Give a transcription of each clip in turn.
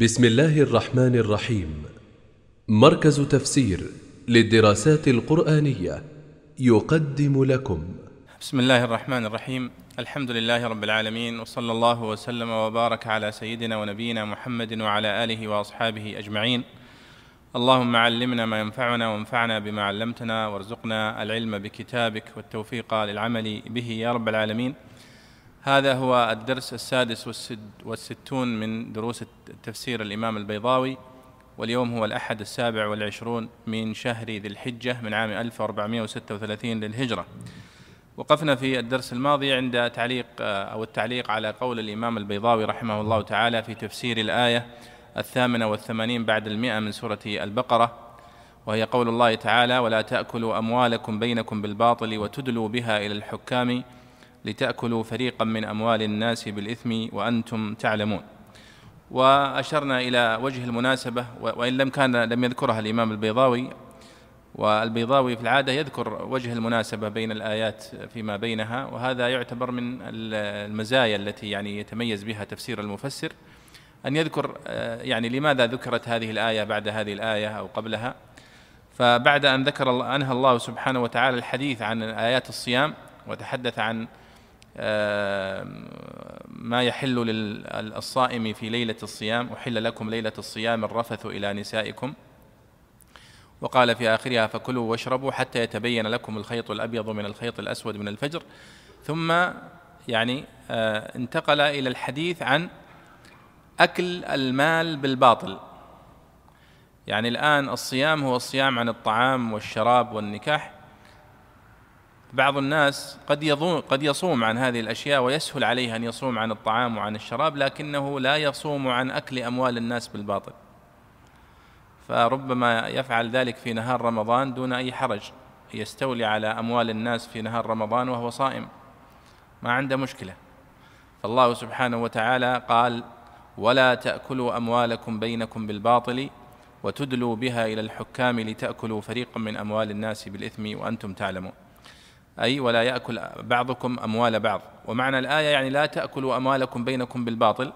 بسم الله الرحمن الرحيم. مركز تفسير للدراسات القرآنية يقدم لكم. بسم الله الرحمن الرحيم. الحمد لله رب العالمين وصلى الله وسلم وبارك على سيدنا ونبينا محمد وعلى آله وأصحابه أجمعين. اللهم علمنا ما ينفعنا وانفعنا بما علمتنا وارزقنا العلم بكتابك والتوفيق للعمل به يا رب العالمين. هذا هو الدرس السادس والستون من دروس تفسير الإمام البيضاوي واليوم هو الأحد السابع والعشرون من شهر ذي الحجة من عام 1436 للهجرة. وقفنا في الدرس الماضي عند تعليق أو التعليق على قول الإمام البيضاوي رحمه الله تعالى في تفسير الآية الثامنة والثمانين بعد المئة من سورة البقرة وهي قول الله تعالى ولا تأكلوا أموالكم بينكم بالباطل وتدلوا بها إلى الحكام لتأكلوا فريقا من أموال الناس بالإثم وأنتم تعلمون. وأشرنا إلى وجه المناسبة وإن لم كان لم يذكرها الإمام البيضاوي والبيضاوي في العادة يذكر وجه المناسبة بين الآيات فيما بينها وهذا يعتبر من المزايا التي يعني يتميز بها تفسير المفسر أن يذكر يعني لماذا ذكرت هذه الآية بعد هذه الآية أو قبلها. فبعد أن ذكر أنهى الله سبحانه وتعالى الحديث عن آيات الصيام وتحدث عن ما يحل للصائم في ليلة الصيام أحل لكم ليلة الصيام الرفث إلى نسائكم. وقال في آخرها فكلوا واشربوا حتى يتبين لكم الخيط الأبيض من الخيط الأسود من الفجر. ثم يعني آه، انتقل إلى الحديث عن أكل المال بالباطل. يعني الآن الصيام هو الصيام عن الطعام والشراب والنكاح. بعض الناس قد يظن قد يصوم عن هذه الأشياء ويسهل عليه أن يصوم عن الطعام وعن الشراب لكنه لا يصوم عن أكل أموال الناس بالباطل. فربما يفعل ذلك في نهار رمضان دون أي حرج. يستولي على أموال الناس في نهار رمضان وهو صائم. ما عنده مشكلة. فالله سبحانه وتعالى قال ولا تأكلوا أموالكم بينكم بالباطل وتدلوا بها إلى الحكام لتأكلوا فريقا من أموال الناس بالإثم وأنتم تعلمون. أي ولا يأكل بعضكم أموال بعض. ومعنى الآية يعني لا تأكلوا أموالكم بينكم بالباطل.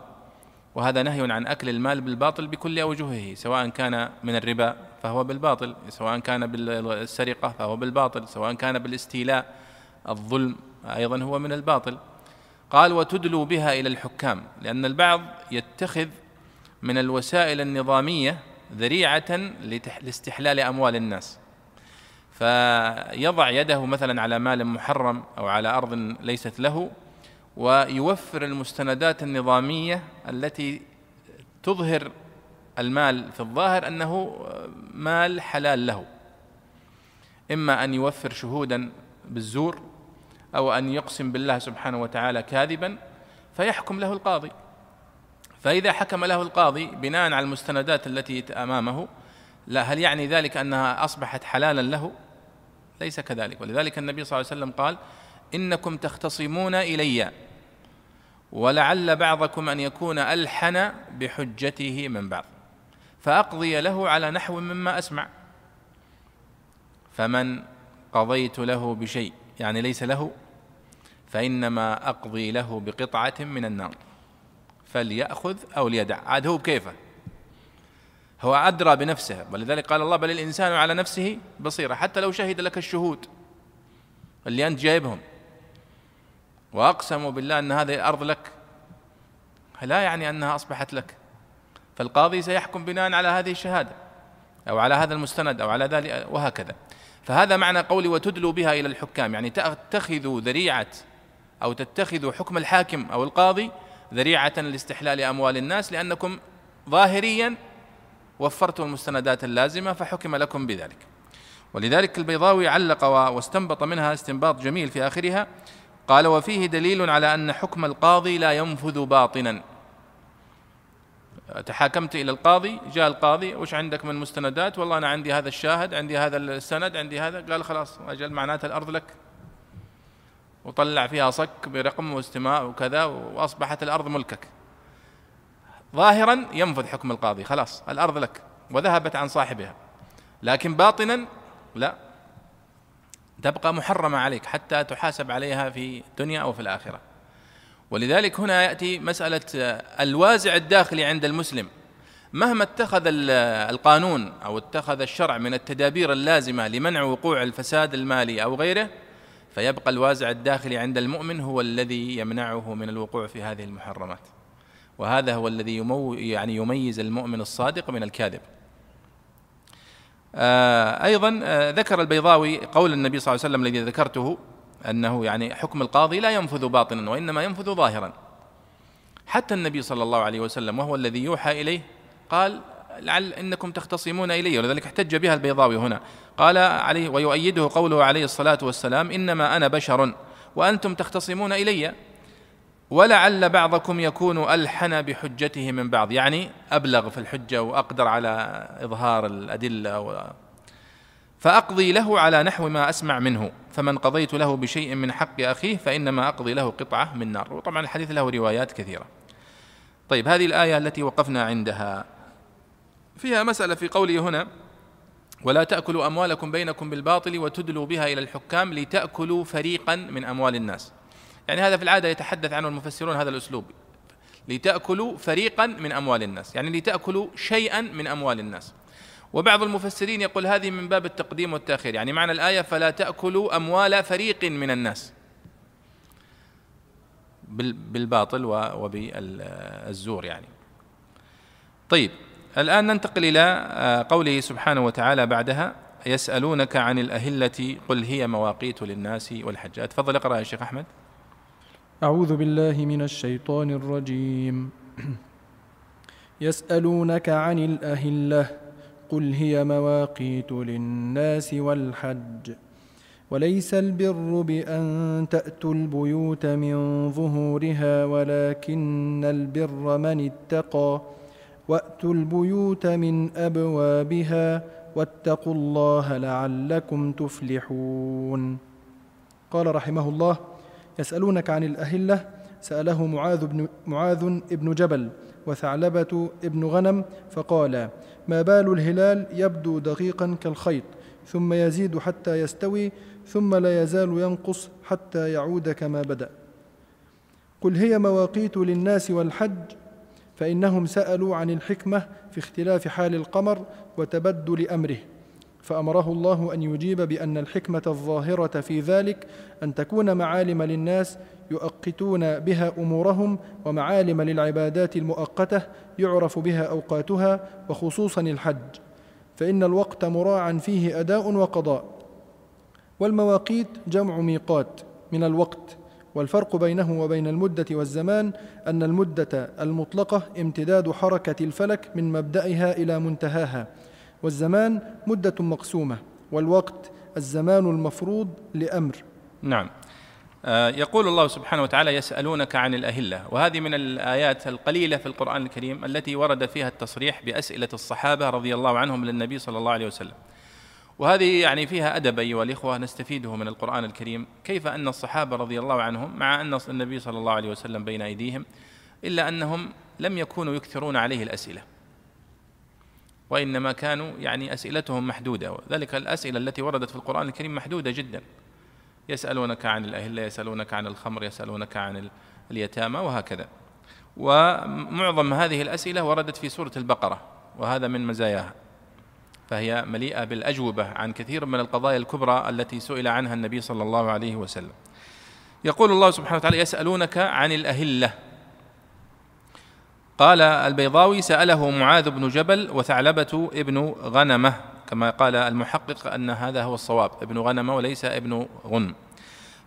وهذا نهي عن أكل المال بالباطل بكل أوجهه سواء كان من الربا فهو بالباطل سواء كان بالسرقة فهو بالباطل سواء كان بالاستيلاء الظلم أيضا هو من الباطل. قال وتدلوا بها إلى الحكام لأن البعض يتخذ من الوسائل النظامية ذريعة لاستحلال أموال الناس. فيضع يده مثلا على مال محرم أو على أرض ليست له ويوفر المستندات النظامية التي تظهر المال في الظاهر أنه مال حلال له. إما أن يوفر شهودا بالزور أو أن يقسم بالله سبحانه وتعالى كاذبا فيحكم له القاضي. فإذا حكم له القاضي بناء على المستندات التي أمامه لا هل يعني ذلك أنها أصبحت حلالا له؟ ليس كذلك. ولذلك النبي صلى الله عليه وسلم قال إنكم تختصمون إلي ولعل بعضكم أن يكون ألحن بحجته من بعض فأقضي له على نحو مما أسمع. فمن قضيت له بشيء يعني ليس له فإنما أقضي له بقطعة من النار فليأخذ أو ليدع. عاد هو بكيفه؟ هو أدرى بنفسه. ولذلك قال الله بل الإنسان على نفسه بصيرة حتى لو شهد لك الشهود اللي أنت جايبهم. وأقسموا بالله أن هذه الأرض لك. لا يعني أنها أصبحت لك. فالقاضي سيحكم بناء على هذه الشهادة أو على هذا المستند أو على ذلك وهكذا. فهذا معنى قولي وتدلوا بها إلى الحكام. يعني تتخذوا ذريعة أو تتخذوا حكم الحاكم أو القاضي ذريعة لاستحلال أموال الناس لأنكم ظاهريا وفرتم المستندات اللازمة فحكم لكم بذلك. ولذلك البيضاوي علق واستنبط منها استنباط جميل في آخرها قال وفيه دليل على أن حكم القاضي لا ينفذ باطنا. تحاكمت إلى القاضي جاء القاضي وش عندك من مستندات؟ والله أنا عندي هذا الشاهد عندي هذا السند عندي هذا. قال خلاص أجل معناته الأرض لك. وطلع فيها صك برقم واستماع وكذا وأصبحت الأرض ملكك. ظاهرا ينفذ حكم القاضي خلاص الأرض لك وذهبت عن صاحبها. لكن باطنا لا. تبقى محرمة عليك حتى تحاسب عليها في الدنيا أو في الآخرة. ولذلك هنا يأتي مسألة الوازع الداخلي عند المسلم. مهما اتخذ القانون أو اتخذ الشرع من التدابير اللازمة لمنع وقوع الفساد المالي أو غيره فيبقى الوازع الداخلي عند المؤمن هو الذي يمنعه من الوقوع في هذه المحرمات. وهذا هو الذي يمو يعني يميز المؤمن الصادق من الكاذب. آه أيضا آه ذكر البيضاوي قول النبي صلى الله عليه وسلم الذي ذكرته أنه يعني حكم القاضي لا ينفذ باطنا وإنما ينفذ ظاهرا. حتى النبي صلى الله عليه وسلم وهو الذي يوحى إليه قال لعل إنكم تختصمون إلي. ولذلك احتج بها البيضاوي هنا. قال عليه ويؤيده قوله عليه الصلاة والسلام إنما أنا بشر وأنتم تختصمون إلي. ولعل بعضكم يكون ألحن بحجته من بعض. يعني أبلغ في الحجة وأقدر على إظهار الأدلة و فأقضي له على نحو ما أسمع منه. فمن قضيت له بشيء من حق أخيه فإنما أقضي له قطعة من نار. وطبعا الحديث له روايات كثيرة. طيب هذه الآية التي وقفنا عندها فيها مسألة في قوله هنا ولا تأكلوا أموالكم بينكم بالباطل وتدلوا بها إلى الحكام لتأكلوا فريقا من أموال الناس. يعني هذا في العادة يتحدث عنه المفسرون هذا الأسلوب. لتأكلوا فريقا من أموال الناس. يعني لتأكلوا شيئا من أموال الناس. وبعض المفسرين يقول هذه من باب التقديم والتأخير. يعني معنى الآية فلا تأكلوا أموال فريق من الناس. بالباطل وبالزور يعني. طيب الآن ننتقل إلى آه، قوله سبحانه وتعالى بعدها يسألونك عن الأهلة قل هي مواقيت للناس والحج تفضل اقرأ يا شيخ أحمد. أعوذ بالله من الشيطان الرجيم. يسألونك عن الأهلة قل هي مواقيت للناس والحج. وليس البر بأن تأتوا البيوت من ظهورها ولكن البر من اتقى. وأتوا البيوت من أبوابها واتقوا الله لعلكم تفلحون. قال رحمه الله يسألونك عن الأهلة سأله معاذ بن معاذ ابن جبل وثعلبة ابن غنم فقال ما بال الهلال يبدو دقيقا كالخيط ثم يزيد حتى يستوي ثم لا يزال ينقص حتى يعود كما بدأ. قل هي مواقيت للناس والحج فإنهم سألوا عن الحكمة في اختلاف حال القمر وتبدل أمره. فأمره الله أن يجيب بأن الحكمة الظاهرة في ذلك أن تكون معالم للناس يؤقتون بها أمورهم ومعالم للعبادات المؤقتة يعرف بها أوقاتها وخصوصا الحج. فإن الوقت مراعا فيه أداء وقضاء. والمواقيت جمع ميقات من الوقت والفرق بينه وبين المدة والزمان أن المدة المطلقة امتداد حركة الفلك من مبدأها إلى منتهاها. والزمان مدة مقسومة والوقت الزمان المفروض لأمر. نعم. آه، يقول الله سبحانه وتعالى يسألونك عن الأهلة وهذه من الآيات القليلة في القرآن الكريم التي ورد فيها التصريح بأسئلة الصحابة رضي الله عنهم للنبي صلى الله عليه وسلم. وهذه يعني فيها أدب أيها الإخوة نستفيده من القرآن الكريم كيف أن الصحابة رضي الله عنهم مع أن النبي صلى الله عليه وسلم بين أيديهم إلا أنهم لم يكونوا يكثرون عليه الأسئلة. وإنما كانوا يعني أسئلتهم محدودة وذلك الأسئلة التي وردت في القرآن الكريم محدودة جدا يسألونك عن الأهلة يسألونك عن الخمر يسألونك عن اليتامى وهكذا ومعظم هذه الأسئلة وردت في سورة البقرة وهذا من مزاياها فهي مليئة بالأجوبة عن كثير من القضايا الكبرى التي سئل عنها النبي صلى الله عليه وسلم. يقول الله سبحانه وتعالى: يسألونك عن الأهلة. قال البيضاوي سأله معاذ بن جبل وثعلبة ابن غنمة كما قال المحقق أن هذا هو الصواب ابن غنمة وليس ابن غنم.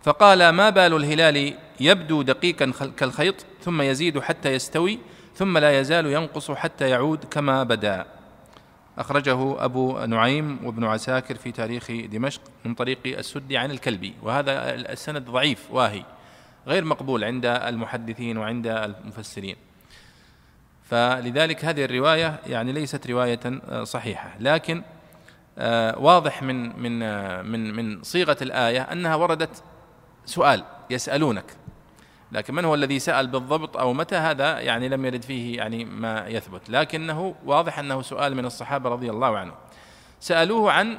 فقال ما بال الهلال يبدو دقيقا كالخيط ثم يزيد حتى يستوي ثم لا يزال ينقص حتى يعود كما بدا أخرجه أبو نعيم وابن عساكر في تاريخ دمشق من طريق السدي عن الكلبي وهذا السند ضعيف واهي غير مقبول عند المحدثين وعند المفسرين فلذلك هذه الرواية يعني ليست رواية صحيحة. لكن آه، واضح من من من من صيغة الآية أنها وردت سؤال يسألونك. لكن من هو الذي سأل بالضبط أو متى هذا؟ يعني لم يرد فيه يعني ما يثبت. لكنه واضح أنه سؤال من الصحابة رضي الله عنهم. سألوه عن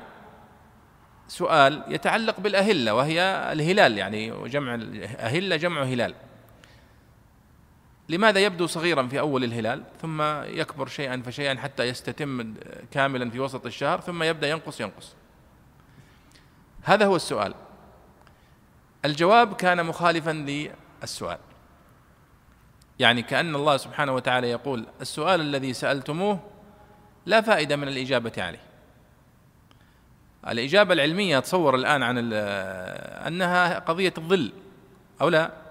سؤال يتعلق بالأهلة وهي الهلال يعني جمع أهلة جمع هلال. لماذا يبدو صغيرا في أول الهلال ثم يكبر شيئا فشيئا حتى يستتم كاملا في وسط الشهر ثم يبدأ ينقص ينقص. هذا هو السؤال. الجواب كان مخالفا للسؤال. يعني كأن الله سبحانه وتعالى يقول السؤال الذي سألتموه لا فائدة من الإجابة عليه. الإجابة العلمية تصور الآن عن أنها قضية الظل أو لا؟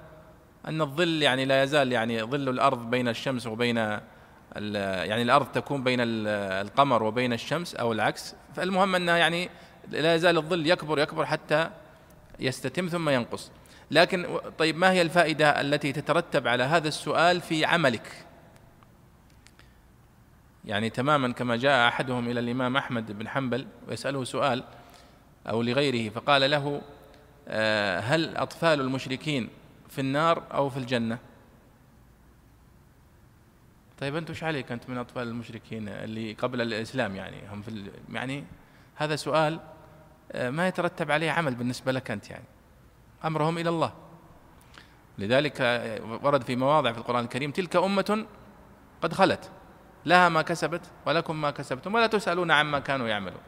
أن الظل يعني لا يزال يعني ظل الأرض بين الشمس وبين يعني الأرض تكون بين القمر وبين الشمس أو العكس. فالمهم أنها يعني لا يزال الظل يكبر يكبر حتى يستتم ثم ينقص. لكن طيب ما هي الفائدة التي تترتب على هذا السؤال في عملك؟ يعني تماما كما جاء أحدهم إلى الإمام أحمد بن حنبل ويسأله سؤال أو لغيره فقال له آه، هل أطفال المشركين في النار أو في الجنة. طيب أنت وش عليك أنت من أطفال المشركين اللي قبل الإسلام يعني؟ هم في يعني هذا سؤال آه، ما يترتب عليه عمل بالنسبة لك أنت يعني. أمرهم إلى الله. لذلك ورد في مواضع في القرآن الكريم تلك أمة قد خلت. لها ما كسبت ولكم ما كسبتم ولا تسألون عما كانوا يعملون.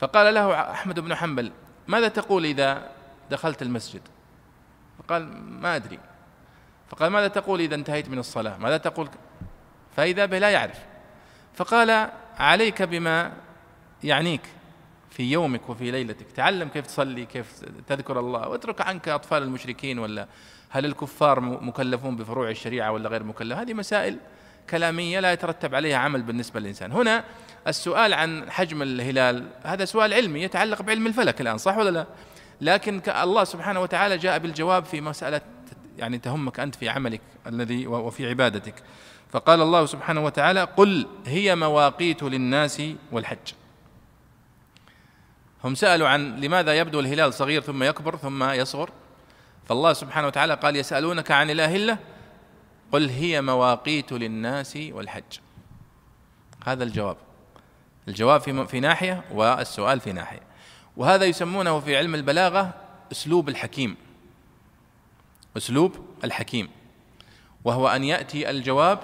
فقال له أحمد بن حنبل ماذا تقول إذا دخلت المسجد؟ فقال ما أدري. فقال ماذا تقول إذا انتهيت من الصلاة؟ ماذا تقول؟ فإذا به لا يعرف. فقال عليك بما يعنيك في يومك وفي ليلتك. تعلم كيف تصلي كيف تذكر الله. واترك عنك أطفال المشركين ولا هل الكفار مكلفون بفروع الشريعة ولا غير مكلف؟ هذه مسائل كلامية لا يترتب عليها عمل بالنسبة للإنسان. هنا السؤال عن حجم الهلال هذا سؤال علمي يتعلق بعلم الفلك الآن صح ولا لا؟ لكن الله سبحانه وتعالى جاء بالجواب في مسألة يعني تهمك أنت في عملك الذي وفي عبادتك. فقال الله سبحانه وتعالى قل هي مواقيت للناس والحج. هم سألوا عن لماذا يبدو الهلال صغير ثم يكبر ثم يصغر. فالله سبحانه وتعالى قال يسألونك عن الأهلة. قل هي مواقيت للناس والحج. هذا الجواب. الجواب في ناحية والسؤال في ناحية. وهذا يسمونه في علم البلاغة أسلوب الحكيم. أسلوب الحكيم. وهو أن يأتي الجواب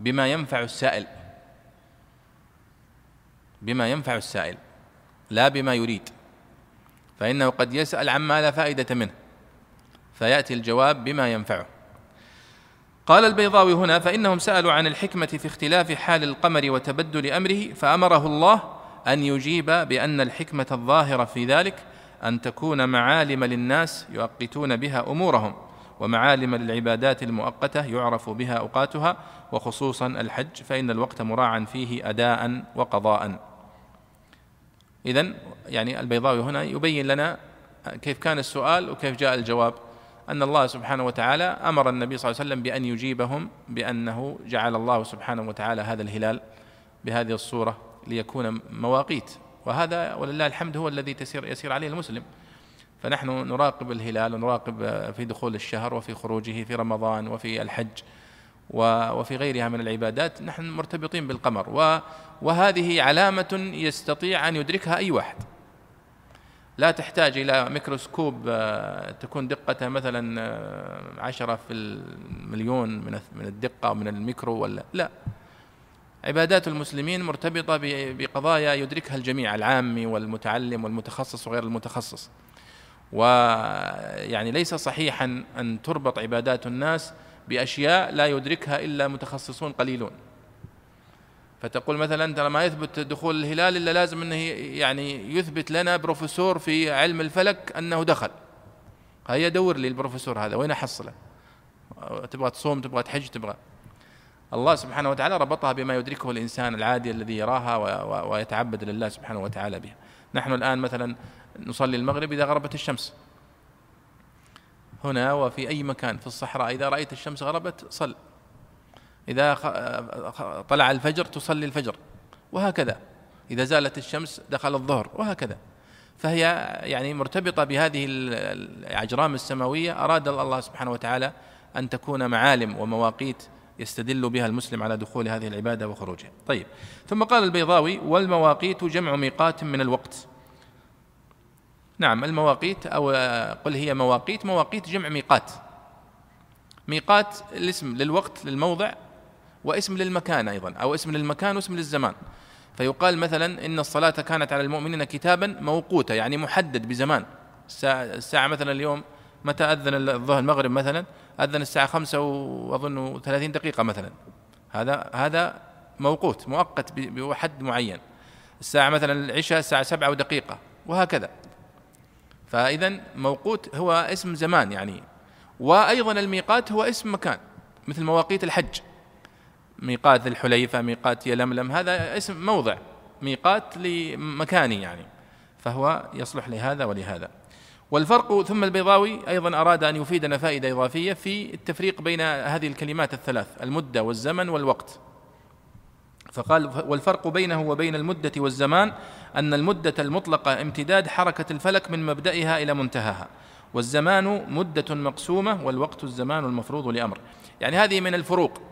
بما ينفع السائل. بما ينفع السائل لا بما يريد. فإنه قد يسأل عما لا فائدة منه. فيأتي الجواب بما ينفعه. قال البيضاوي هنا فإنهم سألوا عن الحكمة في اختلاف حال القمر وتبدل أمره فأمره الله أن يجيب بأن الحكمة الظاهرة في ذلك أن تكون معالم للناس يؤقتون بها أمورهم ومعالم للعبادات المؤقتة يعرف بها أوقاتها وخصوصا الحج فإن الوقت مراعا فيه أداء وقضاء. إذا يعني البيضاوي هنا يبين لنا كيف كان السؤال وكيف جاء الجواب. أن الله سبحانه وتعالى أمر النبي صلى الله عليه وسلم بأن يجيبهم بأنه جعل الله سبحانه وتعالى هذا الهلال بهذه الصورة. ليكون مواقيت. وهذا ولله الحمد هو الذي تسير يسير عليه المسلم. فنحن نراقب الهلال ونراقب في دخول الشهر وفي خروجه في رمضان وفي الحج وفي غيرها من العبادات. نحن مرتبطين بالقمر. وهذه علامة يستطيع أن يدركها أي واحد. لا تحتاج إلى ميكروسكوب آه، تكون دقته مثلا آه، عشرة في المليون من الدقة من الميكرو ولا لا. عبادات المسلمين مرتبطة بقضايا يدركها الجميع العامي والمتعلم والمتخصص وغير المتخصص. ويعني ليس صحيحا أن تربط عبادات الناس بأشياء لا يدركها إلا متخصصون قليلون. فتقول مثلا ترى ما يثبت دخول الهلال إلا لازم إنه يعني يثبت لنا بروفيسور في علم الفلك أنه دخل. هيا دور لي البروفيسور هذا وين أحصله؟ تبغى تصوم تبغى تحج تبغى الله سبحانه وتعالى ربطها بما يدركه الإنسان العادي الذي يراها ويتعبد لله سبحانه وتعالى بها. نحن الآن مثلا نصلي المغرب إذا غربت الشمس. هنا وفي أي مكان في الصحراء إذا رأيت الشمس غربت صل. إذا طلع الفجر تصلي الفجر. وهكذا. إذا زالت الشمس دخل الظهر. وهكذا. فهي يعني مرتبطة بهذه الأجرام السماوية. أراد الله سبحانه وتعالى أن تكون معالم ومواقيت يستدل بها المسلم على دخول هذه العبادة وخروجها. طيب ثم قال البيضاوي والمواقيت جمع ميقات من الوقت. نعم المواقيت أو قل هي مواقيت مواقيت جمع ميقات. ميقات الاسم للوقت للموضع واسم للمكان أيضا أو اسم للمكان واسم للزمان. فيقال مثلا إن الصلاة كانت على المؤمنين كتابا موقوتا يعني محدد بزمان. الساعة, مثلا اليوم متى أذن الظهر المغرب مثلا؟ أذن الساعة خمسة وأظن ثلاثين دقيقة مثلا. هذا هذا موقوت مؤقت بحد معين. الساعة مثلا العشاء الساعة سبعة ودقيقة وهكذا. فإذا موقوت هو اسم زمان يعني. وأيضا الميقات هو اسم مكان مثل مواقيت الحج. ميقات ذي الحليفة ميقات يلملم هذا اسم موضع ميقات لمكاني يعني. فهو يصلح لهذا ولهذا. والفرق ثم البيضاوي أيضا أراد أن يفيدنا فائدة إضافية في التفريق بين هذه الكلمات الثلاث المدة والزمن والوقت. فقال والفرق بينه وبين المدة والزمان أن المدة المطلقة امتداد حركة الفلك من مبدئها إلى منتهاها والزمان مدة مقسومة والوقت الزمان المفروض لأمر. يعني هذه من الفروق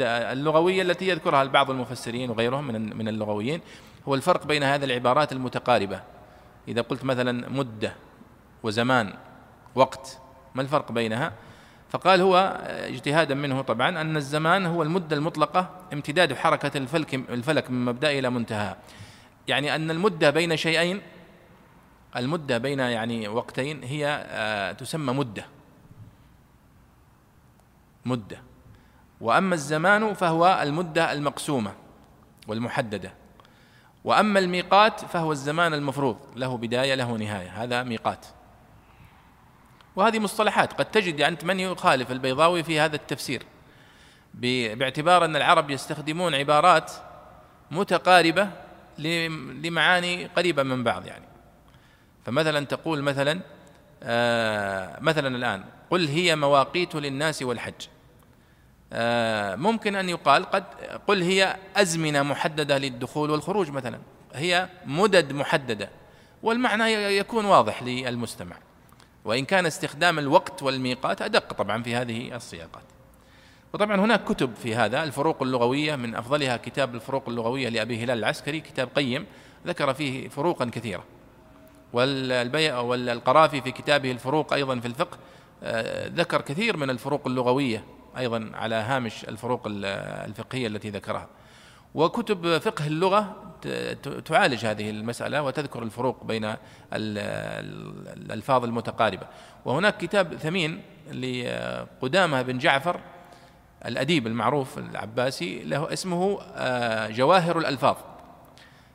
اللغوية التي يذكرها بعض المفسرين وغيرهم من من اللغويين. هو الفرق بين هذه العبارات المتقاربة. إذا قلت مثلا مدة وزمان وقت ما الفرق بينها؟ فقال هو اجتهادا منه طبعا أن الزمان هو المدة المطلقة امتداد حركة الفلك الفلك من مبدأ إلى منتهى. يعني أن المدة بين شيئين المدة بين يعني وقتين هي آه، تسمى مدة. مدة. وأما الزمان فهو المدة المقسومة والمحددة. وأما الميقات فهو الزمان المفروض له بداية له نهاية. هذا ميقات. وهذه مصطلحات. قد تجد أنت من يخالف البيضاوي في هذا التفسير باعتبار أن العرب يستخدمون عبارات متقاربة لمعاني قريبة من بعض يعني. فمثلا تقول مثلا آه مثلا الآن قل هي مواقيت للناس والحج. آه ممكن أن يقال قد قل هي أزمنة محددة للدخول والخروج مثلا. هي مدد محددة والمعنى يكون واضح للمستمع. وإن كان استخدام الوقت والميقات أدق طبعا في هذه السياقات وطبعا هناك كتب في هذا الفروق اللغوية من أفضلها كتاب الفروق اللغوية لأبي هلال العسكري كتاب قيم ذكر فيه فروقا كثيرة. والبيع والقرافي في كتابه الفروق أيضا في الفقه آه، ذكر كثير من الفروق اللغوية أيضا على هامش الفروق الفقهية التي ذكرها. وكتب فقه اللغة تعالج هذه المسألة وتذكر الفروق بين الألفاظ المتقاربة. وهناك كتاب ثمين لقدامة بن جعفر الأديب المعروف العباسي له اسمه آه، جواهر الألفاظ.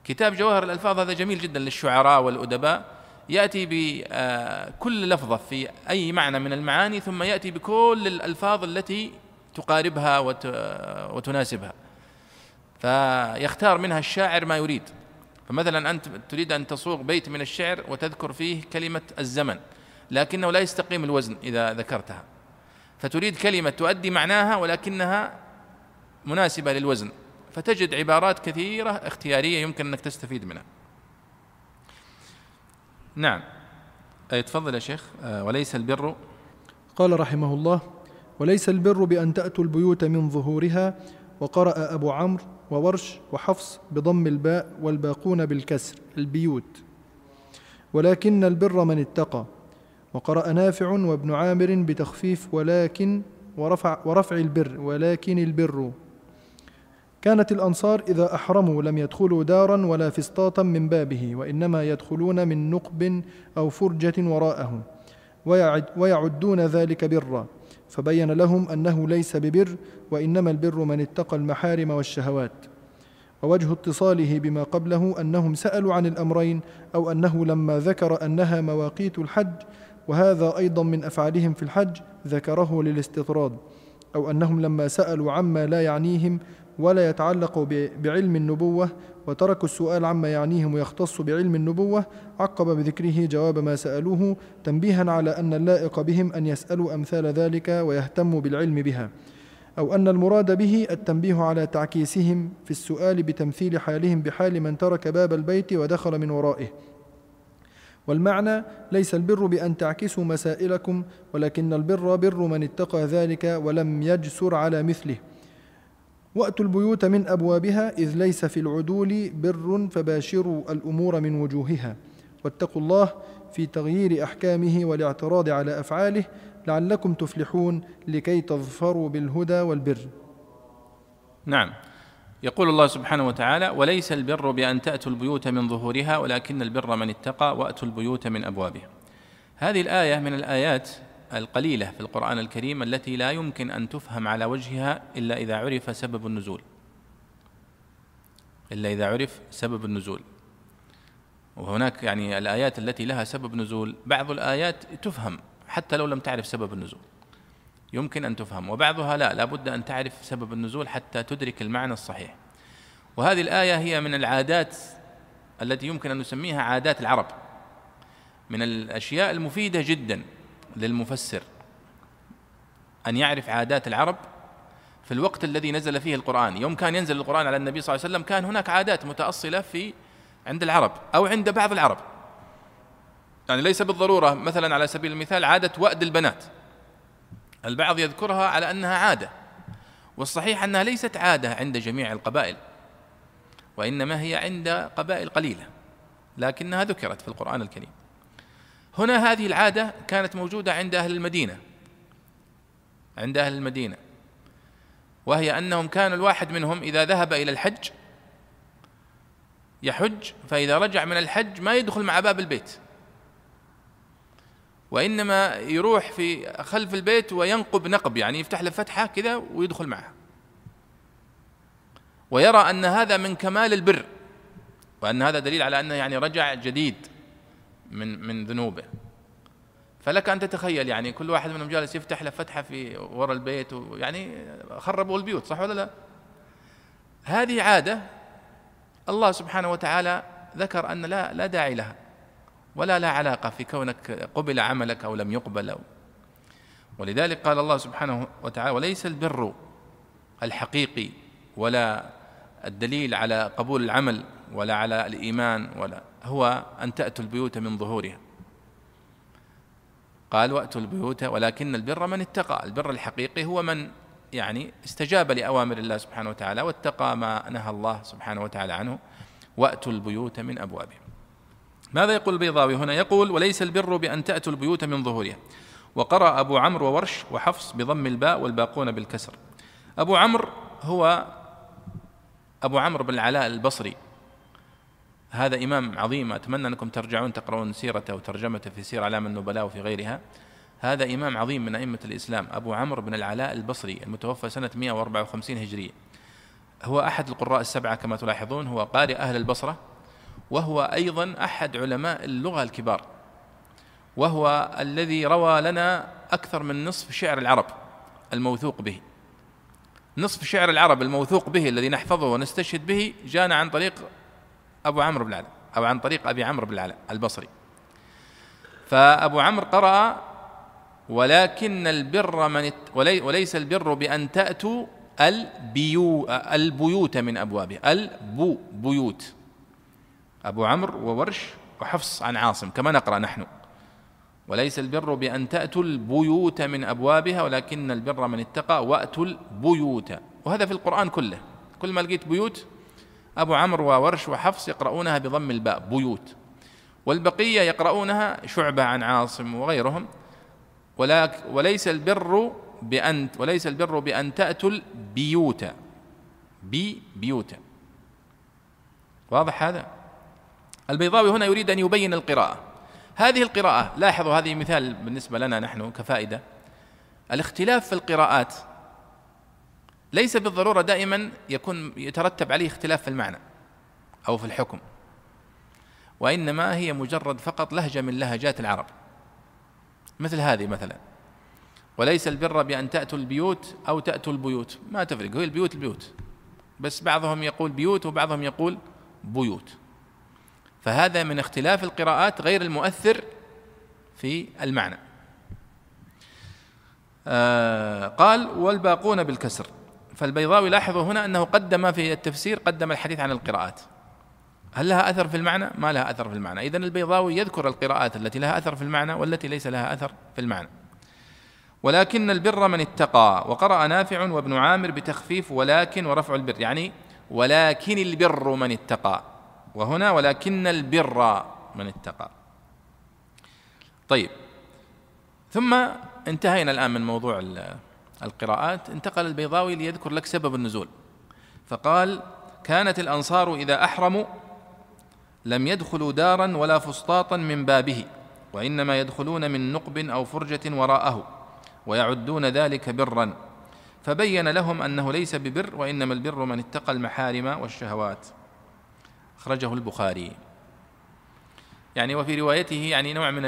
كتاب جواهر الألفاظ هذا جميل جدا للشعراء والأدباء. يأتي بكل آه، لفظة في أي معنى من المعاني ثم يأتي بكل الألفاظ التي تقاربها وتناسبها. فيختار منها الشاعر ما يريد. فمثلا أنت تريد أن تصوغ بيت من الشعر وتذكر فيه كلمة الزمن لكنه لا يستقيم الوزن إذا ذكرتها. فتريد كلمة تؤدي معناها ولكنها مناسبة للوزن. فتجد عبارات كثيرة اختيارية يمكن أنك تستفيد منها. نعم. أي تفضل يا شيخ. آه، وليس البر. قال رحمه الله وليس البر بأن تأتوا البيوت من ظهورها. وقرأ أبو عمرو وورش وحفص بضم الباء والباقون بالكسر البيوت. ولكن البر من اتقى. وقرأ نافع وابن عامر بتخفيف ولكن ورفع, ورفع البر ولكن البر. كانت الأنصار إذا أحرموا لم يدخلوا دارا ولا فسطاطا من بابه وإنما يدخلون من نقب أو فرجة وراءه ويعدون ذلك برا. فبين لهم أنه ليس ببر وإنما البر من اتقى المحارم والشهوات. ووجه اتصاله بما قبله أنهم سألوا عن الأمرين أو أنه لما ذكر أنها مواقيت الحج وهذا أيضا من أفعالهم في الحج ذكره للاستطراد أو أنهم لما سألوا عما لا يعنيهم ولا يتعلق بعلم النبوة وتركوا السؤال عما يعنيهم ويختص بعلم النبوة عقب بذكره جواب ما سألوه تنبيها على أن اللائق بهم أن يسألوا أمثال ذلك ويهتموا بالعلم بها أو أن المراد به التنبيه على تعكيسهم في السؤال بتمثيل حالهم بحال من ترك باب البيت ودخل من ورائه. والمعنى ليس البر بأن تعكسوا مسائلكم ولكن البر بر من اتقى ذلك ولم يجسر على مثله. وأتوا البيوت من أبوابها إذ ليس في العدول بر فباشروا الأمور من وجوهها. واتقوا الله في تغيير أحكامه والاعتراض على أفعاله لعلكم تفلحون لكي تظفروا بالهدى والبر. نعم. يقول الله سبحانه وتعالى وليس البر بأن تأتوا البيوت من ظهورها ولكن البر من اتقى وأتوا البيوت من أبوابها. هذه الآية من الآيات القليلة في القرآن الكريم التي لا يمكن أن تفهم على وجهها إلا إذا عرف سبب النزول. إلا إذا عرف سبب النزول. وهناك يعني الآيات التي لها سبب نزول بعض الآيات تفهم حتى لو لم تعرف سبب النزول. يمكن أن تفهم وبعضها لا لابد أن تعرف سبب النزول حتى تدرك المعنى الصحيح. وهذه الآية هي من العادات التي يمكن أن نسميها عادات العرب. من الأشياء المفيدة جدا. للمفسر أن يعرف عادات العرب في الوقت الذي نزل فيه القرآن. يوم كان ينزل القرآن على النبي صلى الله عليه وسلم كان هناك عادات متأصلة في عند العرب أو عند بعض العرب. يعني ليس بالضرورة مثلا على سبيل المثال عادة وأد البنات. البعض يذكرها على أنها عادة والصحيح أنها ليست عادة عند جميع القبائل وإنما هي عند قبائل قليلة لكنها ذكرت في القرآن الكريم. هنا هذه العادة كانت موجودة عند أهل المدينة. عند أهل المدينة. وهي أنهم كان الواحد منهم إذا ذهب إلى الحج يحج فإذا رجع من الحج ما يدخل مع باب البيت. وإنما يروح في خلف البيت وينقب نقب يعني يفتح له فتحة كذا ويدخل معها. ويرى أن هذا من كمال البر وأن هذا دليل على أنه يعني رجع جديد. من من ذنوبه فلك أن تتخيل يعني كل واحد منهم جالس يفتح له فتحة في وراء البيت ويعني خربوا البيوت صح ولا لا؟ هذه عادة الله سبحانه وتعالى ذكر أن لا لا داعي لها ولا لا علاقة في كونك قبل عملك أو لم يقبل أو ولذلك قال الله سبحانه وتعالى وليس البر الحقيقي ولا الدليل على قبول العمل ولا على الإيمان ولا هو أن تأتوا البيوت من ظهورها. قال وأتوا البيوت ولكن البر من اتقى. البر الحقيقي هو من يعني استجاب لأوامر الله سبحانه وتعالى واتقى ما نهى الله سبحانه وتعالى عنه. وأتوا البيوت من ابوابها ماذا يقول البيضاوي هنا؟ يقول وليس البر بأن تأتوا البيوت من ظهورها. وقرأ أبو عمرو وورش وحفص بضم الباء والباقون بالكسر. أبو عمرو هو أبو عمرو بن العلاء البصري. هذا إمام عظيم أتمنى أنكم ترجعون تقرؤون سيرته وترجمته في سير أعلام النبلاء وفي غيرها. هذا إمام عظيم من أئمة الإسلام أبو عمرو بن العلاء البصري المتوفى سنة 154 هجرية هو أحد القراء السبعة كما تلاحظون هو قارئ أهل البصرة وهو أيضا أحد علماء اللغة الكبار وهو الذي روى لنا أكثر من نصف شعر العرب الموثوق به. نصف شعر العرب الموثوق به الذي نحفظه ونستشهد به جانا عن طريق أبو عمرو بن العلاء أو عن طريق أبي عمرو بن العلاء البصري. فأبو عمرو قرأ ولكن البر من وليس البر بأن تأتوا البيو البيوت من أبوابها البو بيوت. أبو عمرو وورش وحفص عن عاصم كما نقرأ نحن. وليس البر بأن تأتوا البيوت من أبوابها ولكن البر من اتقى وأتوا البيوت. وهذا في القرآن كله. كل ما لقيت بيوت أبو عمرو وورش وحفص يقرؤونها بضم الباء بيوت. والبقية يقرؤونها شعبة عن عاصم وغيرهم. وليس البر بأن وليس البر بأن تأتوا البيوت بي بيوت. واضح هذا؟ البيضاوي هنا يريد أن يبين القراءة. هذه القراءة لاحظوا هذه مثال بالنسبة لنا نحن كفائدة. الاختلاف في القراءات ليس بالضرورة دائما يكون يترتب عليه اختلاف في المعنى أو في الحكم وإنما هي مجرد فقط لهجة من لهجات العرب. مثل هذه مثلا. وليس البر بأن تأتوا البيوت أو تأتوا البيوت. ما تفرق هي البيوت البيوت. بس بعضهم يقول بيوت وبعضهم يقول بيوت. فهذا من اختلاف القراءات غير المؤثر في المعنى. آه قال والباقون بالكسر. فالبيضاوي لاحظوا هنا أنه قدم في التفسير قدم الحديث عن القراءات. هل لها أثر في المعنى؟ ما لها أثر في المعنى. إذن البيضاوي يذكر القراءات التي لها أثر في المعنى والتي ليس لها أثر في المعنى. ولكن البر من اتقى وقرأ نافع وابن عامر بتخفيف ولكن ورفع البر يعني ولكن البر من اتقى. وهنا ولكن البر من اتقى. طيب ثم انتهينا الآن من موضوع القراءات انتقل البيضاوي ليذكر لك سبب النزول. فقال كانت الأنصار إذا أحرموا لم يدخلوا دارا ولا فسطاطا من بابه وإنما يدخلون من نقب أو فرجة وراءه ويعدون ذلك برا. فبين لهم أنه ليس ببر وإنما البر من اتقى المحارم والشهوات. أخرجه البخاري. يعني وفي روايته يعني نوع من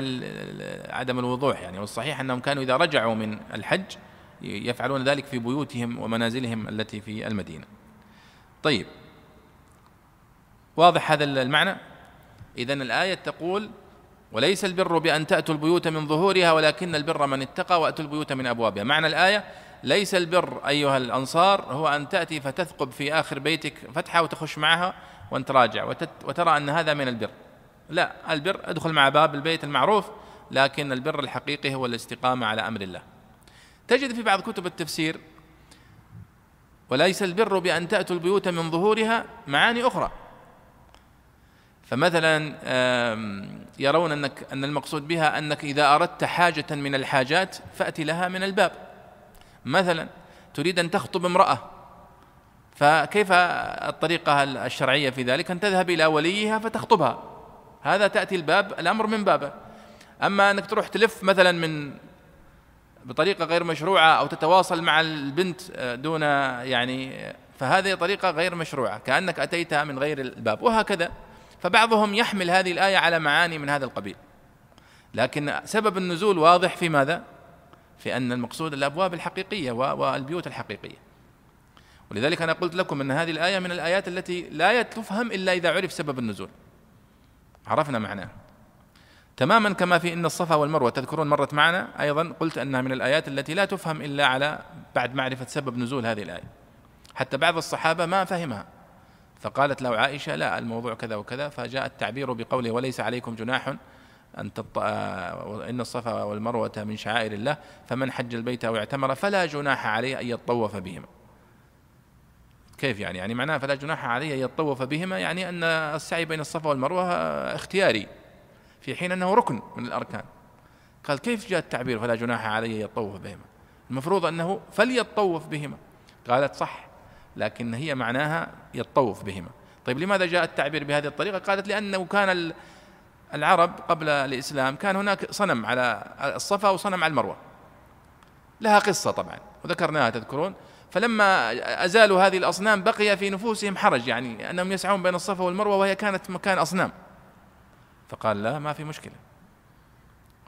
عدم الوضوح يعني والصحيح أنهم كانوا إذا رجعوا من الحج يفعلون ذلك في بيوتهم ومنازلهم التي في المدينة. طيب واضح هذا المعنى؟ إذا الآية تقول وليس البر بأن تأتوا البيوت من ظهورها ولكن البر من اتقى وأتوا البيوت من أبوابها. معنى الآية ليس البر أيها الأنصار هو أن تأتي فتثقب في آخر بيتك فتحة وتخش معها وأنت راجع وترى أن هذا من البر. لا البر ادخل مع باب البيت المعروف لكن البر الحقيقي هو الاستقامة على أمر الله. تجد في بعض كتب التفسير وليس البر بأن تأتوا البيوت من ظهورها معاني أخرى. فمثلا يرون أنك أن المقصود بها أنك إذا أردت حاجة من الحاجات فأتي لها من الباب. مثلا تريد أن تخطب امرأة فكيف الطريقة الشرعية في ذلك؟ أن تذهب إلى وليها فتخطبها. هذا تأتي الباب الأمر من بابه. أما أنك تروح تلف مثلا من بطريقة غير مشروعة أو تتواصل مع البنت دون يعني فهذه طريقة غير مشروعة كأنك أتيتها من غير الباب وهكذا. فبعضهم يحمل هذه الآية على معاني من هذا القبيل. لكن سبب النزول واضح في ماذا؟ في أن المقصود الأبواب الحقيقية والبيوت الحقيقية. ولذلك أنا قلت لكم أن هذه الآية من الآيات التي لا تفهم إلا إذا عرف سبب النزول. عرفنا معناه تماما كما في إن الصفا والمروة تذكرون مرت معنا أيضا قلت أنها من الآيات التي لا تفهم إلا على بعد معرفة سبب نزول هذه الآية. حتى بعض الصحابة ما فهمها. فقالت له عائشة لا الموضوع كذا وكذا فجاء التعبير بقوله وليس عليكم جناح أن تط... إن الصفا والمروة من شعائر الله فمن حج البيت أو اعتمر فلا جناح عليه أن يطوف بهما. كيف يعني؟ يعني معناه فلا جناح عليه أن يطوف بهما يعني أن السعي بين الصفا والمروة اختياري. في حين أنه ركن من الأركان. قال كيف جاء التعبير فلا جناح عليه يطوف بهما؟ المفروض أنه فليطوف بهما. قالت صح لكن هي معناها يطوف بهما. طيب لماذا جاء التعبير بهذه الطريقة؟ قالت لأنه كان العرب قبل الإسلام كان هناك صنم على الصفا وصنم على المروة. لها قصة طبعا وذكرناها تذكرون. فلما أزالوا هذه الأصنام بقي في نفوسهم حرج يعني أنهم يسعون بين الصفا والمروة وهي كانت مكان أصنام. فقال لا ما في مشكلة.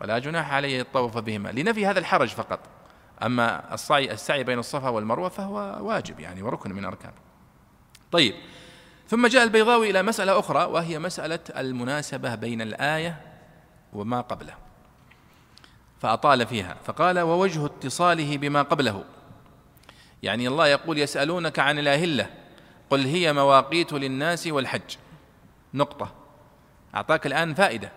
ولا جناح عليه يطوف بهما. لنفي هذا الحرج فقط. أما السعي السعي بين الصفا والمروة فهو واجب يعني وركن من أركان. طيب. ثم جاء البيضاوي إلى مسألة أخرى وهي مسألة المناسبة بين الآية وما قبله. فأطال فيها. فقال ووجه اتصاله بما قبله. يعني الله يقول يسألونك عن الأهلة. قل هي مواقيت للناس والحج. نقطة. أعطاك الآن فائدة.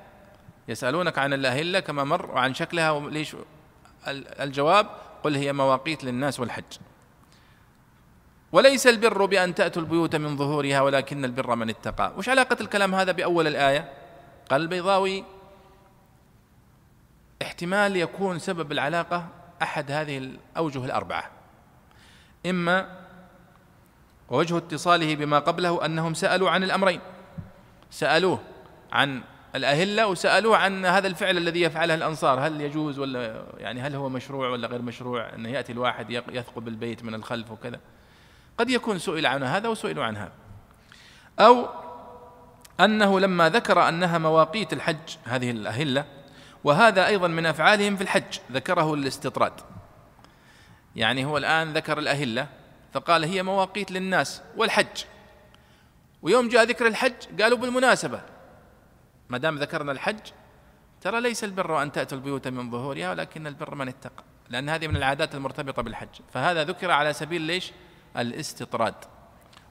يسألونك عن الأهلة كما مر وعن شكلها ليش الجواب قل هي مواقيت للناس والحج. وليس البر بأن تأتوا البيوت من ظهورها ولكن البر من اتقى. وش علاقة الكلام هذا بأول الآية؟ قال البيضاوي احتمال يكون سبب العلاقة أحد هذه الأوجه الأربعة. إما ووجه اتصاله بما قبله أنهم سألوا عن الأمرين. سألوه عن الأهلة وسألوه عن هذا الفعل الذي يفعله الأنصار. هل يجوز ولا يعني هل هو مشروع ولا غير مشروع أن يأتي الواحد يثقب البيت من الخلف وكذا؟ قد يكون سئل عن هذا وسئلوا عن هذا أو أنه لما ذكر أنها مواقيت الحج هذه الأهلة وهذا أيضا من أفعالهم في الحج ذكره للاستطراد يعني هو الآن ذكر الأهلة فقال هي مواقيت للناس والحج. ويوم جاء ذكر الحج قالوا بالمناسبة. ما دام ذكرنا الحج ترى ليس البر أن تأتوا البيوت من ظهورها ولكن البر من اتقى لأن هذه من العادات المرتبطة بالحج. فهذا ذكر على سبيل ليش؟ الاستطراد.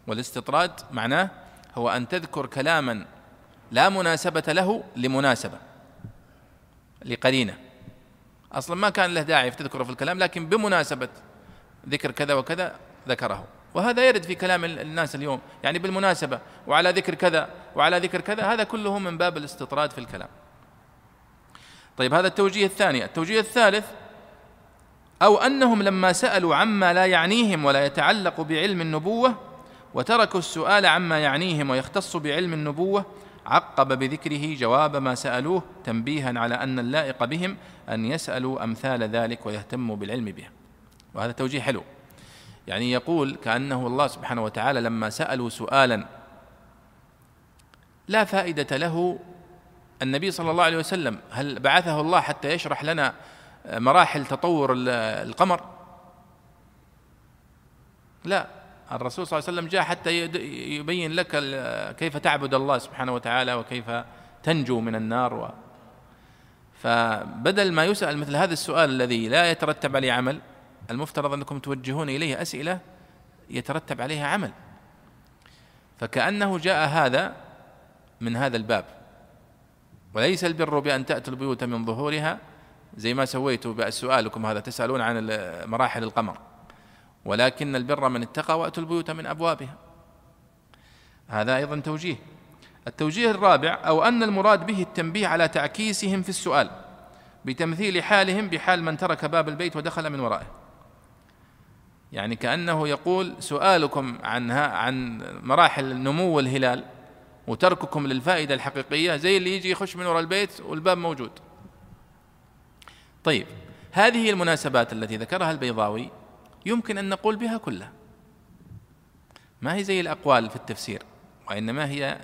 والاستطراد معناه هو أن تذكر كلاما لا مناسبة له لمناسبة لقرينة. أصلا ما كان له داعي تذكره في الكلام لكن بمناسبة ذكر كذا وكذا ذكره. وهذا يرد في كلام الناس اليوم. يعني بالمناسبة وعلى ذكر كذا وعلى ذكر كذا هذا كله من باب الاستطراد في الكلام. طيب هذا التوجيه الثاني. التوجيه الثالث أو أنهم لما سألوا عما لا يعنيهم ولا يتعلق بعلم النبوة وتركوا السؤال عما يعنيهم ويختص بعلم النبوة عقب بذكره جواب ما سألوه تنبيها على أن اللائق بهم أن يسألوا أمثال ذلك ويهتموا بالعلم به. وهذا توجيه حلو. يعني يقول كأنه الله سبحانه وتعالى لما سألوا سؤالا لا فائدة له النبي صلى الله عليه وسلم هل بعثه الله حتى يشرح لنا مراحل تطور القمر؟ لا الرسول صلى الله عليه وسلم جاء حتى يبين لك كيف تعبد الله سبحانه وتعالى وكيف تنجو من النار و فبدل ما يسأل مثل هذا السؤال الذي لا يترتب عليه عمل المفترض أنكم توجهون إليه أسئلة يترتب عليها عمل. فكأنه جاء هذا من هذا الباب. وليس البر بأن تأتوا البيوت من ظهورها زي ما سويتوا سؤالكم هذا تسألون عن مراحل القمر. ولكن البر من اتقى وأتوا البيوت من أبوابها. هذا أيضا توجيه. التوجيه الرابع أو أن المراد به التنبيه على تعكيسهم في السؤال بتمثيل حالهم بحال من ترك باب البيت ودخل من ورائه. يعني كأنه يقول سؤالكم عن عن مراحل نمو الهلال وترككم للفائدة الحقيقية زي اللي يجي يخش من وراء البيت والباب موجود. طيب هذه المناسبات التي ذكرها البيضاوي يمكن أن نقول بها كلها. ما هي زي الأقوال في التفسير وإنما هي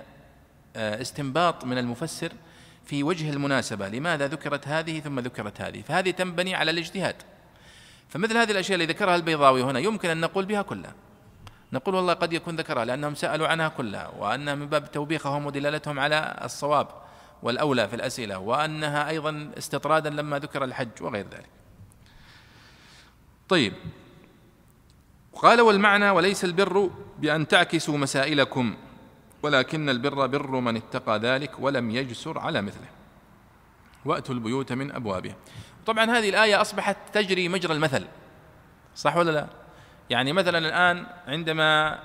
آه، استنباط من المفسر في وجه المناسبة لماذا ذكرت هذه ثم ذكرت هذه؟ فهذه تنبني على الاجتهاد. فمثل هذه الأشياء اللي ذكرها البيضاوي هنا يمكن أن نقول بها كلها. نقول والله قد يكون ذكرها لأنهم سألوا عنها كلها وانها من باب توبيخهم ودلالتهم على الصواب والأولى في الأسئلة وأنها أيضا استطرادا لما ذكر الحج وغير ذلك. طيب. قال والمعنى وليس البر بأن تعكسوا مسائلكم ولكن البر بر من اتقى ذلك ولم يجسر على مثله. وأتوا البيوت من أبوابها. طبعا هذه الآية أصبحت تجري مجرى المثل صح ولا لا؟ يعني مثلا الآن عندما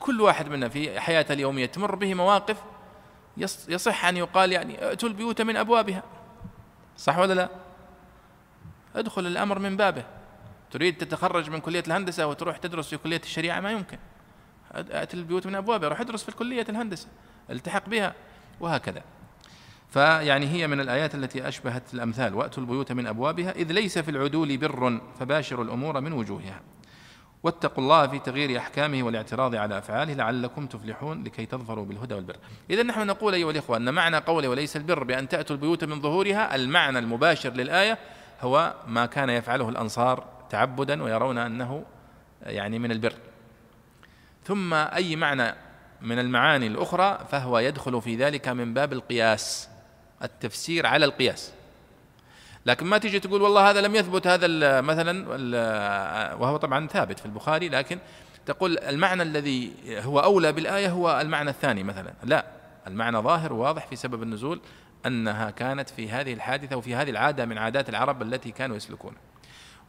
كل واحد منا في حياته اليومية تمر به مواقف يصح أن يقال يعني ائتوا البيوت من أبوابها صح ولا لا؟ ادخل الأمر من بابه. تريد تتخرج من كلية الهندسة وتروح تدرس في كلية الشريعة؟ ما يمكن. أتي البيوت من أبوابها روح ادرس في كلية الهندسة التحق بها وهكذا. فيعني هي من الآيات التي أشبهت الأمثال. وأتوا البيوت من أبوابها إذ ليس في العدول بر فباشروا الأمور من وجوهها. واتقوا الله في تغيير أحكامه والاعتراض على أفعاله لعلكم تفلحون لكي تظفروا بالهدى والبر. إذا نحن نقول أيها الإخوة أن معنى قوله وليس البر بأن تأتوا البيوت من ظهورها المعنى المباشر للآية هو ما كان يفعله الأنصار تعبدا ويرون أنه يعني من البر. ثم أي معنى من المعاني الأخرى فهو يدخل في ذلك من باب القياس. التفسير على القياس. لكن ما تيجي تقول والله هذا لم يثبت هذا مثلا وهو طبعا ثابت في البخاري لكن تقول المعنى الذي هو أولى بالآية هو المعنى الثاني مثلا. لا المعنى ظاهر وواضح في سبب النزول أنها كانت في هذه الحادثة وفي هذه العادة من عادات العرب التي كانوا يسلكونها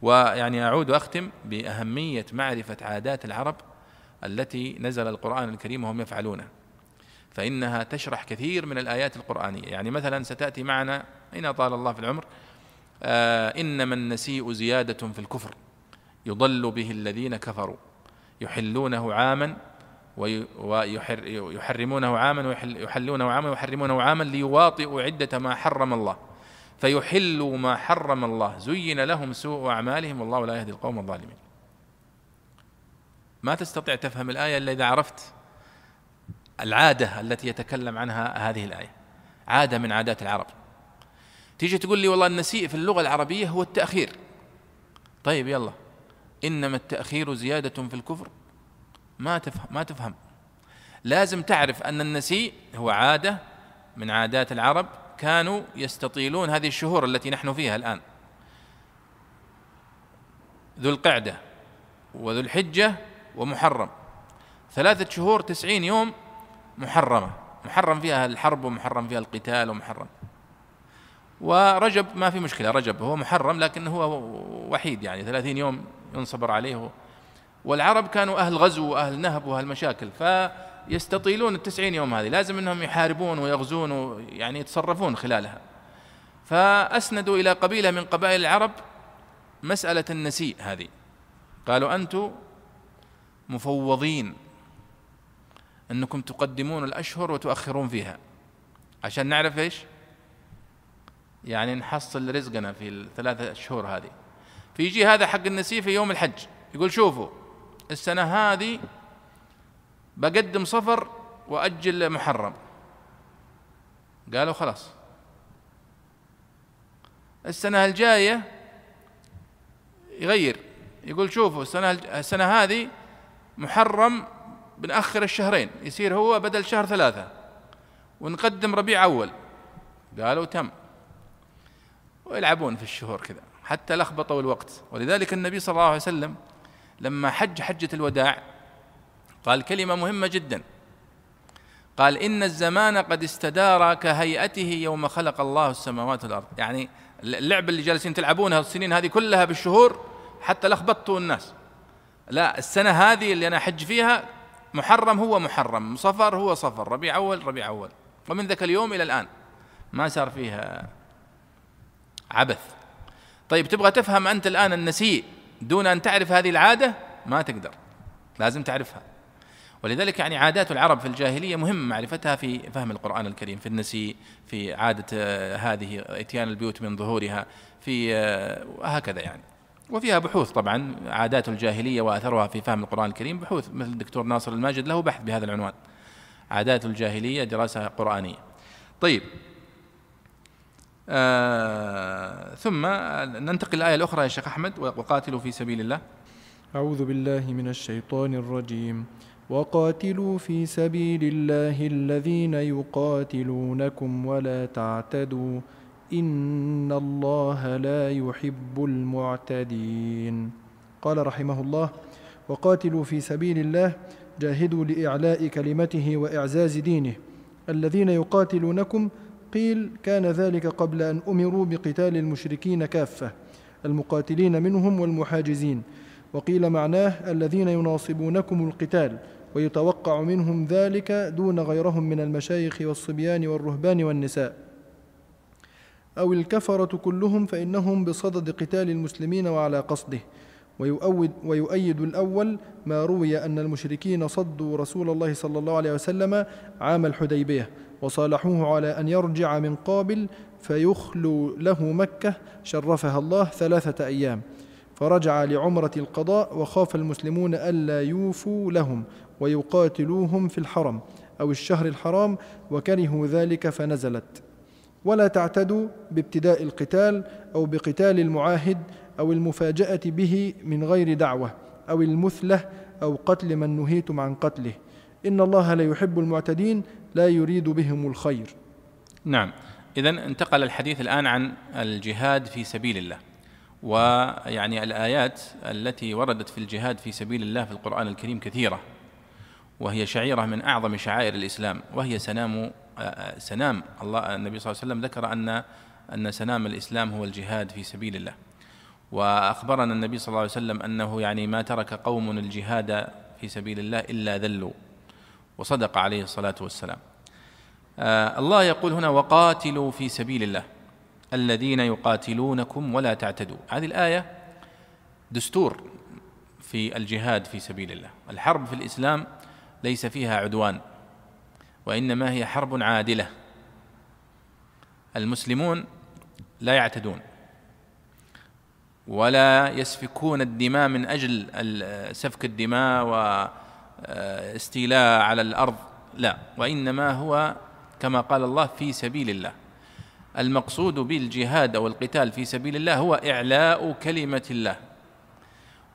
ويعني أعود وأختم بأهمية معرفة عادات العرب التي نزل القرآن الكريم وهم يفعلونه. فإنها تشرح كثير من الآيات القرآنية. يعني مثلا ستأتي معنا إن طال الله في العمر؟ آه إنما النسيء زيادة في الكفر. يضل به الذين كفروا. يحلونه عاما ويحرمونه عاما ويحلونه عاما ويحرمونه عاما ليواطئوا عدة ما حرم الله. فيحلوا ما حرم الله. زين لهم سوء أعمالهم والله لا يهدي القوم الظالمين. ما تستطيع تفهم الآية إلا إذا عرفت العادة التي يتكلم عنها هذه الآية. عادة من عادات العرب. تيجي تقول لي والله النسيء في اللغة العربية هو التأخير. طيب يلا. إنما التأخير زيادة في الكفر. ما تفهم ما تفهم. لازم تعرف أن النسيء هو عادة من عادات العرب كانوا يستطيلون هذه الشهور التي نحن فيها الآن. ذو القعدة وذو الحجة ومحرم. ثلاثة شهور تسعين يوم محرمة. محرم فيها الحرب ومحرم فيها القتال ومحرم. ورجب ما في مشكلة رجب هو محرم لكن هو وحيد يعني ثلاثين يوم ينصبر عليه. والعرب كانوا أهل غزو وأهل نهب وأهل مشاكل ف يستطيلون التسعين يوم هذه. لازم أنهم يحاربون ويغزون ويعني يتصرفون خلالها. فأسندوا إلى قبيلة من قبائل العرب مسألة النسيء هذه. قالوا أنتم مفوضين. أنكم تقدمون الأشهر وتؤخرون فيها. عشان نعرف إيش؟ يعني نحصل رزقنا في الثلاثة شهور هذه. فيجي هذا حق النسيء في يوم الحج يقول شوفوا السنة هذه بقدم صفر وأجل محرم. قالوا خلاص. السنة الجاية يغير يقول شوفوا السنة السنة هذه محرم بنأخر الشهرين يصير هو بدل شهر ثلاثة. ونقدم ربيع أول. قالوا تم. ويلعبون في الشهور كذا حتى لخبطوا الوقت. ولذلك النبي صلى الله عليه وسلم لما حج حجة الوداع قال كلمة مهمة جدا. قال إن الزمان قد استدار كهيئته يوم خلق الله السماوات والأرض. يعني اللعبة اللي جالسين تلعبونها السنين هذه كلها بالشهور حتى لخبطتوا الناس. لا السنة هذه اللي أنا حج فيها محرم هو محرم صفر هو صفر ربيع أول ربيع أول. ومن ذاك اليوم إلى الآن ما صار فيها عبث. طيب تبغى تفهم أنت الآن النسيء دون أن تعرف هذه العادة؟ ما تقدر. لازم تعرفها. ولذلك يعني عادات العرب في الجاهلية مهم معرفتها في فهم القرآن الكريم في النسيء في عادة آه، هذه إتيان البيوت من ظهورها في آه، هكذا يعني. وفيها بحوث طبعا عادات الجاهلية وأثرها في فهم القرآن الكريم بحوث مثل الدكتور ناصر الماجد له بحث بهذا العنوان. عادات الجاهلية دراسة قرآنية. طيب. آه ثم ننتقل الآية الأخرى يا شيخ أحمد وقاتلوا في سبيل الله. أعوذ بالله من الشيطان الرجيم. وقاتلوا في سبيل الله الذين يقاتلونكم ولا تعتدوا. إن الله لا يحب المعتدين. قال رحمه الله وقاتلوا في سبيل الله جاهدوا لإعلاء كلمته وإعزاز دينه. الذين يقاتلونكم قيل كان ذلك قبل أن أمروا بقتال المشركين كافة المقاتلين منهم والمحاجزين. وقيل معناه الذين يناصبونكم القتال ويتوقع منهم ذلك دون غيرهم من المشايخ والصبيان والرهبان والنساء. أو الكفرة كلهم فإنهم بصدد قتال المسلمين وعلى قصده. ويؤود ويؤيد الأول ما روي أن المشركين صدوا رسول الله صلى الله عليه وسلم عام الحديبية وصالحوه على أن يرجع من قابل فيخلو له مكة شرفها الله ثلاثة أيام. فرجع لعمرة القضاء وخاف المسلمون ألا يوفوا لهم ويقاتلوهم في الحرم أو الشهر الحرام وكرهوا ذلك فنزلت. ولا تعتدوا بابتداء القتال أو بقتال المعاهد أو المفاجأة به من غير دعوة أو المثلة أو قتل من نهيتم عن قتله. إن الله لا يحب المعتدين لا يريد بهم الخير. نعم. إذا انتقل الحديث الآن عن الجهاد في سبيل الله. ويعني الآيات التي وردت في الجهاد في سبيل الله في القرآن الكريم كثيرة. وهي شعيرة من أعظم شعائر الإسلام وهي سنام سنام. الله النبي صلى الله عليه وسلم ذكر أن أن سنام الإسلام هو الجهاد في سبيل الله. وأخبرنا النبي صلى الله عليه وسلم أنه يعني ما ترك قوم الجهاد في سبيل الله إلا ذلوا. وصدق عليه الصلاة والسلام. آه الله يقول هنا وقاتلوا في سبيل الله الذين يقاتلونكم ولا تعتدوا. هذه الآية دستور في الجهاد في سبيل الله. الحرب في الإسلام ليس فيها عدوان. وإنما هي حرب عادلة. المسلمون لا يعتدون ولا يسفكون الدماء من أجل سفك الدماء واستيلاء على الأرض لا. وإنما هو كما قال الله في سبيل الله. المقصود بالجهاد أو القتال في سبيل الله هو إعلاء كلمة الله.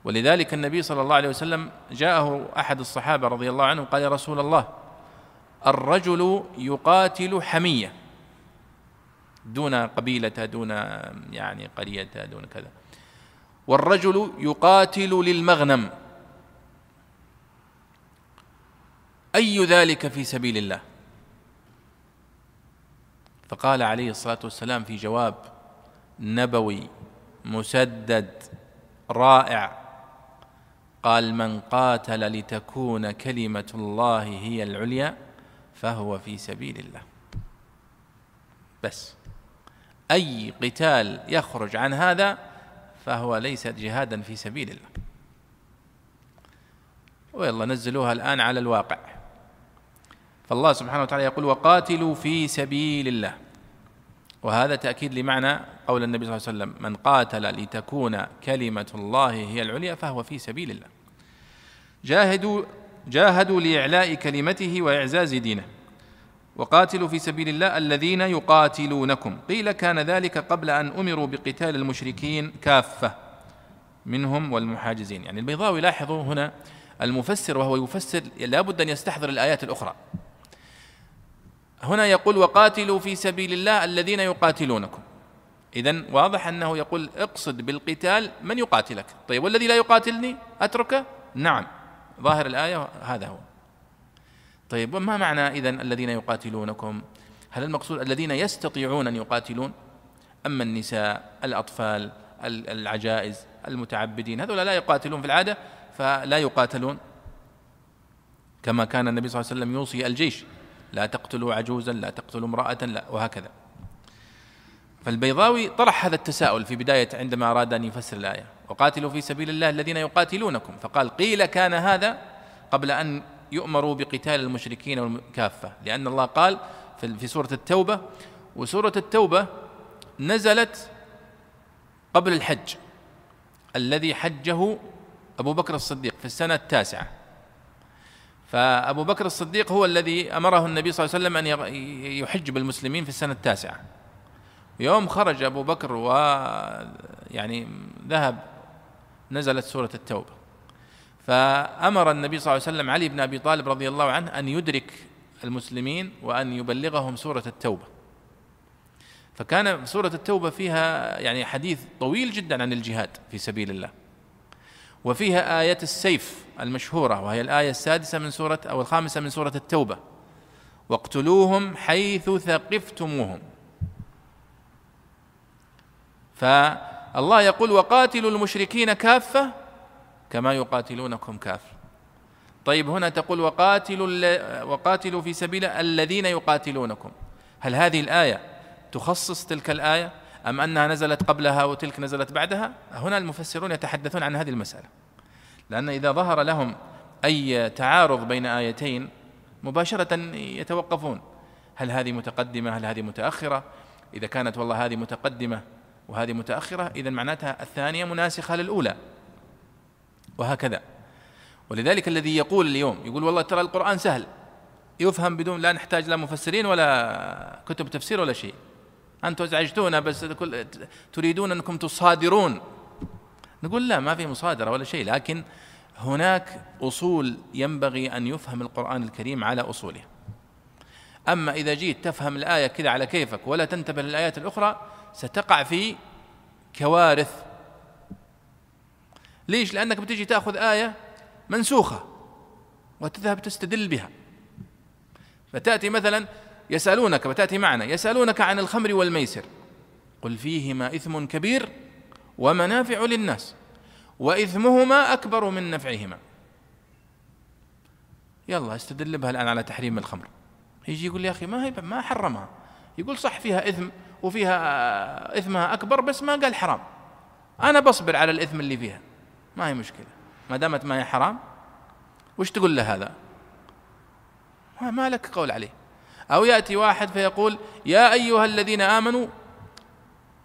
ولذلك النبي صلى الله عليه وسلم جاءه أحد الصحابة رضي الله عنه قال يا رسول الله الرجل يقاتل حمية. دون قبيلة دون يعني قرية دون كذا. والرجل يقاتل للمغنم. أي ذلك في سبيل الله؟ فقال عليه الصلاة والسلام في جواب نبوي مسدد رائع. قال من قاتل لتكون كلمة الله هي العليا فهو في سبيل الله بس أي قتال يخرج عن هذا فهو ليس جهادا في سبيل الله ويلا نزلوها الآن على الواقع. فالله سبحانه وتعالى يقول وقاتلوا في سبيل الله وهذا تأكيد لمعنى قول النبي صلى الله عليه وسلم من قاتل لتكون كلمة الله هي العليا فهو في سبيل الله جاهدوا جاهدوا لإعلاء كلمته وإعزاز دينه. وقاتلوا في سبيل الله الذين يقاتلونكم. قيل كان ذلك قبل أن أمروا بقتال المشركين كافة منهم والمحاجزين. يعني البيضاوي لاحظوا هنا المفسر وهو يفسر لابد أن يستحضر الآيات الأخرى. هنا يقول وقاتلوا في سبيل الله الذين يقاتلونكم. إذا واضح أنه يقول اقصد بالقتال من يقاتلك. طيب والذي لا يقاتلني؟ أتركه؟ نعم. ظاهر الآية هذا هو. طيب وما معنى إذا الذين يقاتلونكم؟ هل المقصود الذين يستطيعون أن يقاتلون؟ أما النساء الأطفال العجائز المتعبدين هذول لا يقاتلون في العادة فلا يقاتلون. كما كان النبي صلى الله عليه وسلم يوصي الجيش لا تقتلوا عجوزا لا تقتلوا امرأة لا وهكذا. فالبيضاوي طرح هذا التساؤل في بداية عندما أراد أن يفسر الآية. وقاتلوا في سبيل الله الذين يقاتلونكم. فقال قيل كان هذا قبل أن يؤمروا بقتال المشركين كافة لأن الله قال في سورة التوبة وسورة التوبة نزلت قبل الحج. الذي حجه أبو بكر الصديق في السنة التاسعة. فأبو بكر الصديق هو الذي أمره النبي صلى الله عليه وسلم أن يحج بالمسلمين في السنة التاسعة. يوم خرج أبو بكر و يعني ذهب نزلت سورة التوبة. فأمر النبي صلى الله عليه وسلم علي بن أبي طالب رضي الله عنه أن يدرك المسلمين وأن يبلغهم سورة التوبة. فكان سورة التوبة فيها يعني حديث طويل جدا عن الجهاد في سبيل الله. وفيها آية السيف المشهورة وهي الآية السادسة من سورة أو الخامسة من سورة التوبة. واقتلوهم حيث ثقفتموهم فالله يقول وقاتلوا المشركين كافة كما يقاتلونكم كافة طيب هنا تقول وقاتلوا وقاتلوا في سبيل الذين يقاتلونكم. هل هذه الآية تخصص تلك الآية أم أنها نزلت قبلها وتلك نزلت بعدها؟ هنا المفسرون يتحدثون عن هذه المسألة. لأن إذا ظهر لهم أي تعارض بين آيتين مباشرة يتوقفون. هل هذه متقدمة؟ هل هذه متأخرة؟ إذا كانت والله هذه متقدمة وهذه متأخرة إذا معناتها الثانية مناسخة للأولى. وهكذا. ولذلك الذي يقول اليوم يقول والله ترى القرآن سهل. يفهم بدون لا نحتاج لا مفسرين ولا كتب تفسير ولا شيء. أنتم أزعجتونا بس تريدون أنكم تصادرون. نقول لا ما في مصادرة ولا شيء لكن هناك أصول ينبغي أن يفهم القرآن الكريم على أصوله. أما إذا جيت تفهم الآية كذا على كيفك ولا تنتبه للآيات الأخرى ستقع في كوارث. ليش؟ لأنك بتجي تأخذ آية منسوخة وتذهب تستدل بها. فتأتي مثلا يسألونك وتأتي معنا يسألونك عن الخمر والميسر. قل فيهما إثم كبير ومنافع للناس وإثمهما أكبر من نفعهما. يلا استدل بها الآن على تحريم الخمر. يجي يقول يا أخي ما هي ما حرمها. يقول صح فيها إثم وفيها إثمها أكبر بس ما قال حرام. أنا بصبر على الإثم اللي فيها. ما هي مشكلة. ما دامت ما هي حرام وش تقول له هذا؟ ما لك قول عليه. أو يأتي واحد فيقول يا أيها الذين آمنوا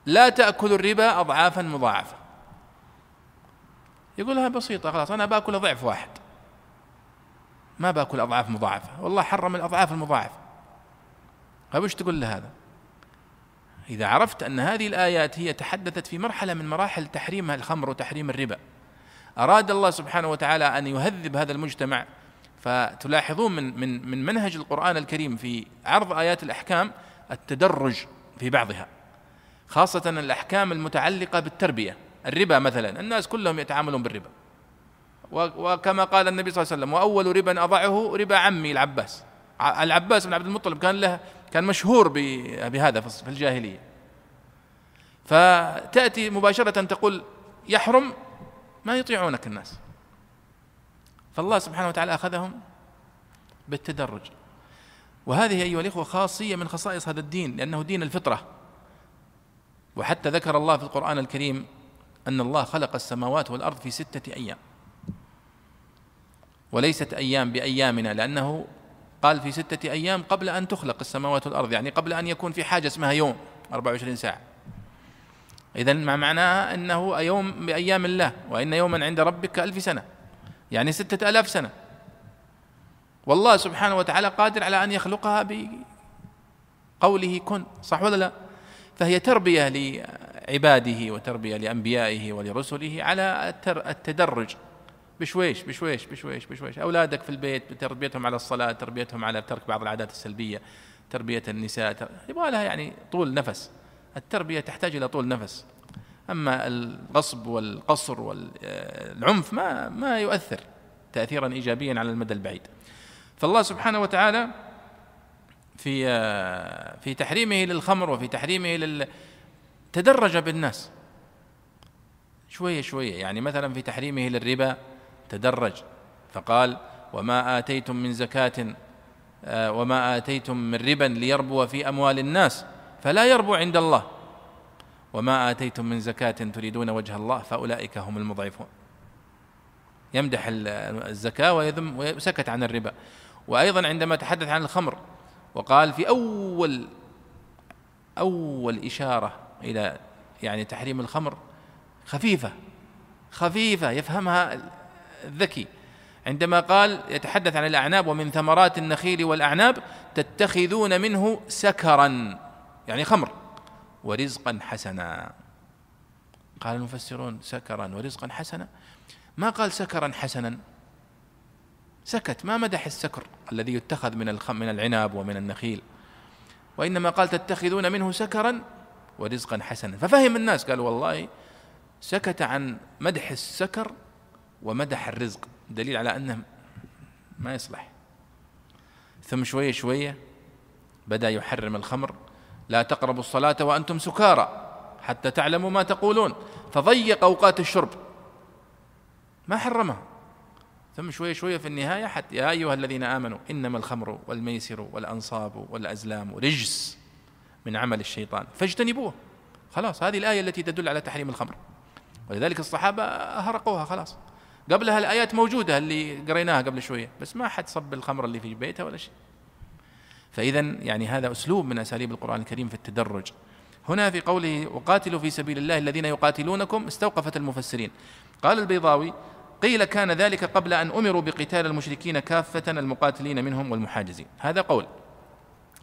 لا تأكلوا الربا أضعافا مضاعفة. يقولها بسيطة خلاص أنا بأكل ضعف واحد. ما بأكل أضعاف مضاعفة. والله حرم الأضعاف المضاعفة. طيب وش تقول له هذا؟ إذا عرفت أن هذه الآيات هي تحدثت في مرحلة من مراحل تحريم الخمر وتحريم الربا. أراد الله سبحانه وتعالى أن يهذب هذا المجتمع فتلاحظون من من من منهج القرآن الكريم في عرض آيات الأحكام التدرج في بعضها خاصة الأحكام المتعلقة بالتربية الربا مثلا الناس كلهم يتعاملون بالربا. وكما قال النبي صلى الله عليه وسلم وأول ربا أضعه ربا عمي العباس. العباس بن عبد المطلب كان له كان مشهور بهذا في الجاهلية. فتأتي مباشرة تقول يحرم ما يطيعونك الناس. فالله سبحانه وتعالى أخذهم بالتدرج. وهذه أيها الإخوة خاصية من خصائص هذا الدين لأنه دين الفطرة. وحتى ذكر الله في القرآن الكريم أن الله خلق السماوات والأرض في ستة أيام. وليست أيام بأيامنا لأنه قال في ستة أيام قبل أن تخلق السماوات والأرض يعني قبل أن يكون في حاجة اسمها يوم 24 ساعة. إذا ما معناها أنه يوم بأيام الله وإن يوما عند ربك كألف سنة. يعني ستة ألاف سنة. والله سبحانه وتعالى قادر على أن يخلقها بقوله كن صح ولا لا؟ فهي تربية لعباده وتربية لأنبيائه ولرسله على التدرج. بشويش بشويش بشويش بشويش. أولادك في البيت تربيتهم على الصلاة تربيتهم على ترك بعض العادات السلبية تربية النساء يبغى لها يعني طول نفس. التربية تحتاج إلى طول نفس. أما الغصب والقصر والعنف ما ما يؤثر تأثيرا إيجابيا على المدى البعيد. فالله سبحانه وتعالى في في تحريمه للخمر وفي تحريمه لل تدرج بالناس. شوية شوية. يعني مثلا في تحريمه للربا تدرج. فقال وما آتيتم من زكاة آه، وما آتيتم من ربا ليربو في أموال الناس فلا يربو عند الله. وما آتيتم من زكاة تريدون وجه الله فأولئك هم المضعفون. يمدح الزكاة ويذم وسكت عن الربا. وأيضا عندما تحدث عن الخمر وقال في أول أول إشارة إلى يعني تحريم الخمر خفيفة خفيفة يفهمها الذكي عندما قال يتحدث عن الأعناب ومن ثمرات النخيل والأعناب تتخذون منه سكرا يعني خمر ورزقا حسنا. قال المفسرون سكرا ورزقا حسنا. ما قال سكرا حسنا؟ سكت ما مدح السكر الذي يتخذ من من العنب ومن النخيل. وإنما قال تتخذون منه سكرا ورزقا حسنا. ففهم الناس قالوا والله سكت عن مدح السكر ومدح الرزق. دليل على أنه ما يصلح. ثم شوية شوية بدأ يحرم الخمر. لا تقربوا الصلاة وأنتم سكارى حتى تعلموا ما تقولون. فضيق أوقات الشرب. ما حرمها ثم شوية شوية في النهاية حتى يا أيها الذين آمنوا إنما الخمر والميسر والأنصاب والأزلام رجس من عمل الشيطان. فاجتنبوه. خلاص هذه الآية التي تدل على تحريم الخمر. ولذلك الصحابة هرقوها خلاص. قبلها الآيات موجودة اللي قريناها قبل شوية بس ما حد صب الخمر اللي في بيته ولا شيء. فإذا يعني هذا أسلوب من أساليب القرآن الكريم في التدرج. هنا في قوله وقاتلوا في سبيل الله الذين يقاتلونكم استوقفت المفسرين. قال البيضاوي قيل كان ذلك قبل أن أمروا بقتال المشركين كافة المقاتلين منهم والمحاجزين. هذا قول.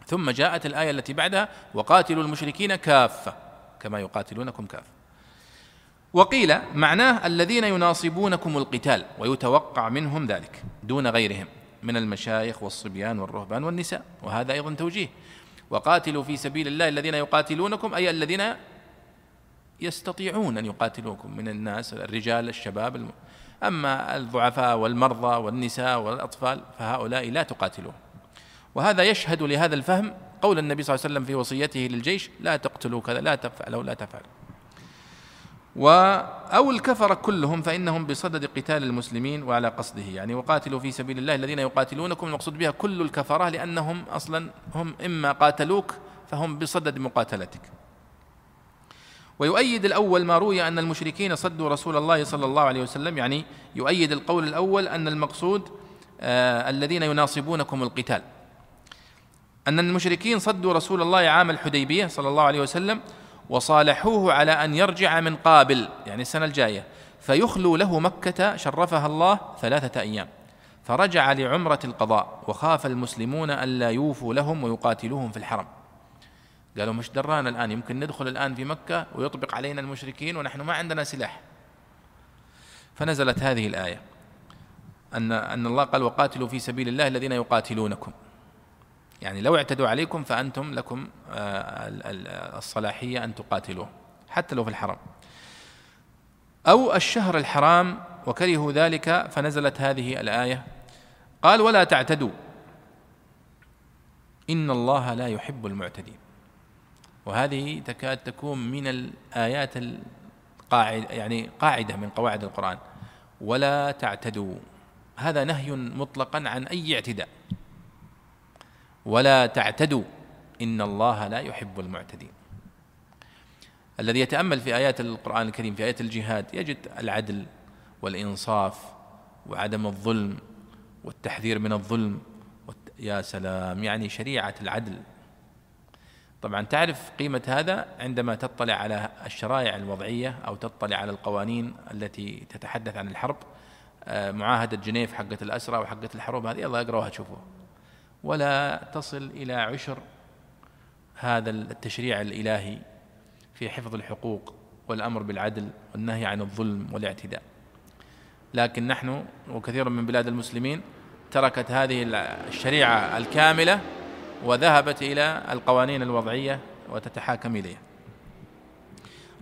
ثم جاءت الآية التي بعدها وقاتلوا المشركين كافة كما يقاتلونكم كافة. وقيل معناه الذين يناصبونكم القتال ويتوقع منهم ذلك دون غيرهم من المشايخ والصبيان والرهبان والنساء وهذا أيضا توجيه. وقاتلوا في سبيل الله الذين يقاتلونكم أي الذين يستطيعون أن يقاتلوكم من الناس الرجال الشباب الم... أما الضعفاء والمرضى والنساء والأطفال فهؤلاء لا تقاتلوهم. وهذا يشهد لهذا الفهم قول النبي صلى الله عليه وسلم في وصيته للجيش لا تقتلوا كذا لا تفعلوا لا تفعلوا. أو الكفر كلهم فإنهم بصدد قتال المسلمين وعلى قصده. يعني وقاتلوا في سبيل الله الذين يقاتلونكم المقصود بها كل الكفرة لأنهم أصلا هم إما قاتلوك فهم بصدد مقاتلتك. ويؤيد الأول ما روي أن المشركين صدوا رسول الله صلى الله عليه وسلم. يعني يؤيد القول الأول أن المقصود آه الذين يناصبونكم القتال. أن المشركين صدوا رسول الله عام الحديبية صلى الله عليه وسلم وصالحوه على أن يرجع من قابل يعني السنة الجاية. فيخلو له مكة شرفها الله ثلاثة أيام. فرجع لعمرة القضاء وخاف المسلمون ألا يوفوا لهم ويقاتلوهم في الحرم. قالوا مش درانا الآن يمكن ندخل الآن في مكة ويطبق علينا المشركين ونحن ما عندنا سلاح. فنزلت هذه الآية. أن أن الله قال وقاتلوا في سبيل الله الذين يقاتلونكم. يعني لو اعتدوا عليكم فأنتم لكم آه، الصلاحية أن تقاتلوه حتى لو في الحرم. أو الشهر الحرام وكرهوا ذلك فنزلت هذه الآية قال ولا تعتدوا إن الله لا يحب المعتدين. وهذه تكاد تكون من الآيات القاعدة يعني قاعدة من قواعد القرآن. ولا تعتدوا هذا نهي مطلقا عن أي اعتداء. ولا تعتدوا إن الله لا يحب المعتدين. الذي يتأمل في آيات القرآن الكريم في آيات الجهاد يجد العدل والإنصاف وعدم الظلم والتحذير من الظلم يا سلام يعني شريعة العدل. طبعا تعرف قيمة هذا عندما تطلع على الشرائع الوضعية أو تطلع على القوانين التي تتحدث عن الحرب. آه، معاهدة جنيف حقة الأسرى وحقة الحروب هذه الله اقراوها تشوفوها ولا تصل إلى عشر هذا التشريع الإلهي في حفظ الحقوق والأمر بالعدل والنهي عن الظلم والاعتداء. لكن نحن وكثير من بلاد المسلمين تركت هذه الشريعة الكاملة وذهبت إلى القوانين الوضعية وتتحاكم إليها.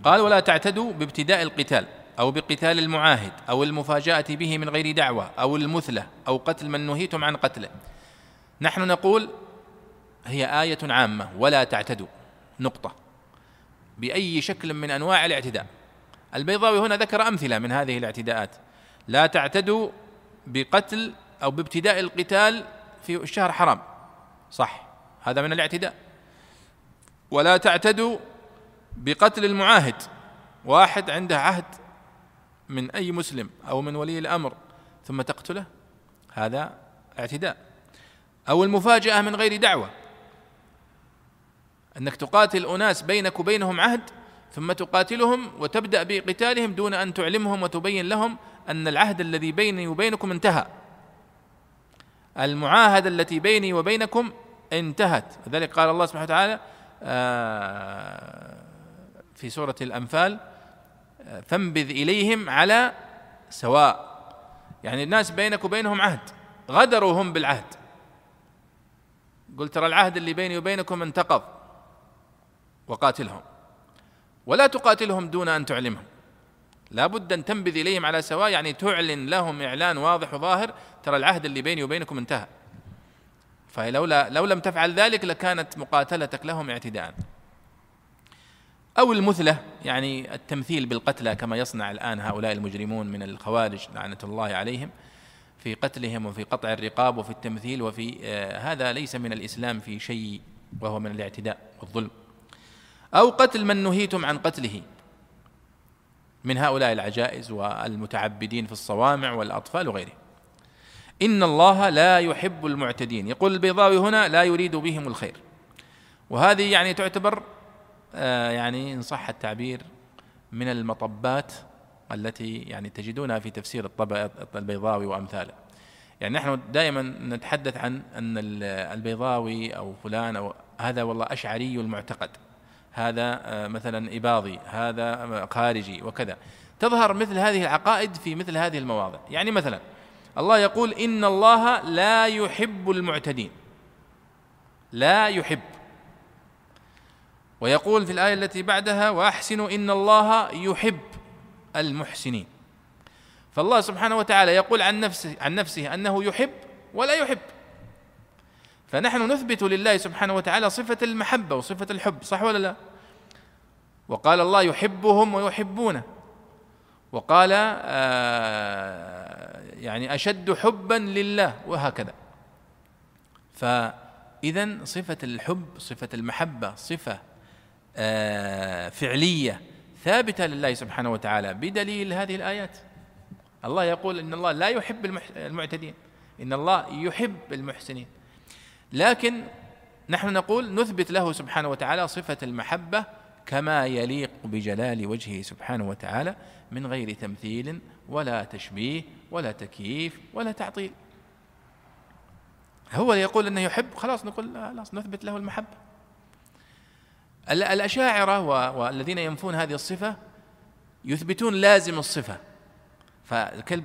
قال ولا تعتدوا بابتداء القتال أو بقتال المعاهد أو المفاجأة به من غير دعوة أو المثلة أو قتل من نهيتم عن قتله. نحن نقول هي آية عامة ولا تعتدوا. نقطة. بأي شكل من أنواع الاعتداء. البيضاوي هنا ذكر أمثلة من هذه الاعتداءات. لا تعتدوا بقتل أو بابتداء القتال في الشهر حرام. صح. هذا من الاعتداء. ولا تعتدوا بقتل المعاهد. واحد عنده عهد من أي مسلم أو من ولي الأمر ثم تقتله. هذا اعتداء. أو المفاجأة من غير دعوة. أنك تقاتل أناس بينك وبينهم عهد ثم تقاتلهم وتبدأ بقتالهم دون أن تعلمهم وتبين لهم أن العهد الذي بيني وبينكم انتهى. المعاهدة التي بيني وبينكم انتهت. لذلك قال الله سبحانه وتعالى آه، في سورة الأنفال آه، فانبذ إليهم على سواء. يعني الناس بينك وبينهم عهد غدروا هم بالعهد. قلت ترى العهد اللي بيني وبينكم انتقض وقاتلهم. ولا تقاتلهم دون أن تعلمهم. لا بد أن تنبذ إليهم على سواء يعني تعلن لهم إعلان واضح وظاهر ترى العهد اللي بيني وبينكم انتهى. فلولا لو لم تفعل ذلك لكانت مقاتلتك لهم اعتداء. أو المثلة يعني التمثيل بالقتلى كما يصنع الآن هؤلاء المجرمون من الخوارج لعنة الله عليهم. في قتلهم وفي قطع الرقاب وفي التمثيل وفي آه هذا ليس من الإسلام في شيء وهو من الاعتداء والظلم. أو قتل من نهيتم عن قتله. من هؤلاء العجائز والمتعبدين في الصوامع والأطفال وغيرهم إن الله لا يحب المعتدين. يقول البيضاوي هنا لا يريد بهم الخير. وهذه يعني تعتبر آه يعني إن صح التعبير من المطبات التي يعني تجدونها في تفسير الطبع البيضاوي وأمثاله. يعني نحن دائما نتحدث عن أن البيضاوي أو فلان أو هذا والله أشعري المعتقد. هذا آه مثلا إباضي هذا خارجي وكذا. تظهر مثل هذه العقائد في مثل هذه المواضع. يعني مثلا الله يقول إن الله لا يحب المعتدين. لا يحب. ويقول في الآية التي بعدها وأحسنوا إن الله يحب. المحسنين. فالله سبحانه وتعالى يقول عن نفسه عن نفسه أنه يحب ولا يحب. فنحن نثبت لله سبحانه وتعالى صفة المحبة وصفة الحب صح ولا لا؟ وقال الله يحبهم ويحبونه. وقال آه يعني أشد حبا لله وهكذا. فاذا صفة الحب صفة المحبة صفة آه فعلية ثابتة لله سبحانه وتعالى بدليل هذه الآيات. الله يقول إن الله لا يحب المعتدين. إن الله يحب المحسنين. لكن نحن نقول نثبت له سبحانه وتعالى صفة المحبة كما يليق بجلال وجهه سبحانه وتعالى من غير تمثيل ولا تشبيه ولا تكييف ولا تعطيل. هو يقول إنه يحب خلاص نقول خلاص نثبت له المحبة. الأشاعرة والذين ينفون هذه الصفة يثبتون لازم الصفة.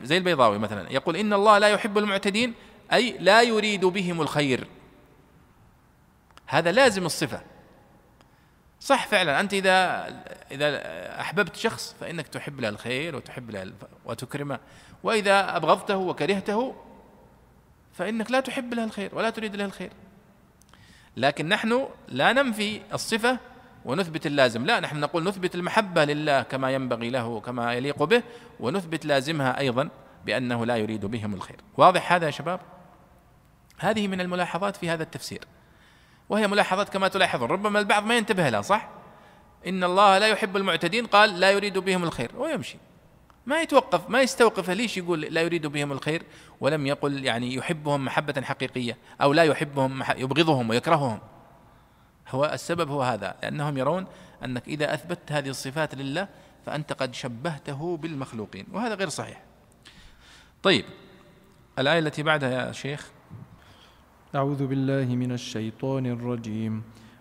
زي البيضاوي مثلا يقول إن الله لا يحب المعتدين أي لا يريد بهم الخير. هذا لازم الصفة. صح فعلا أنت اذا إذا أحببت شخص فإنك تحب له الخير وتحب له وتكرمه. وإذا أبغضته وكرهته فإنك لا تحب له الخير ولا تريد له الخير. لكن نحن لا ننفي الصفة ونثبت اللازم. لا نحن نقول نثبت المحبة لله كما ينبغي له وكما يليق به ونثبت لازمها أيضا بأنه لا يريد بهم الخير. واضح هذا يا شباب؟ هذه من الملاحظات في هذا التفسير. وهي ملاحظات كما تلاحظون. ربما البعض ما ينتبه لها صح؟ إن الله لا يحب المعتدين قال لا يريد بهم الخير ويمشي. ما يتوقف ما يستوقف ليش يقول لا يريد بهم الخير ولم يقل يعني يحبهم محبة حقيقية أو لا يحبهم يبغضهم ويكرههم. هو السبب هو هذا لأنهم يرون أنك إذا أثبتت هذه الصفات لله فأنت قد شبهته بالمخلوقين وهذا غير صحيح. طيب الآية التي بعدها يا شيخ؟ أعوذ بالله من الشيطان الرجيم.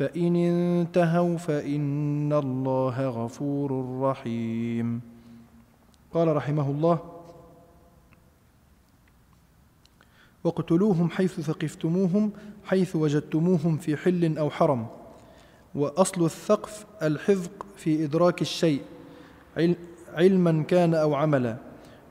فإن انتهوا فإن الله غفور رحيم. قال رحمه الله واقتلوهم حيث ثقفتموهم حيث وجدتموهم في حل أو حرم. وأصل الثقف الحذق في إدراك الشيء علما كان أو عملا.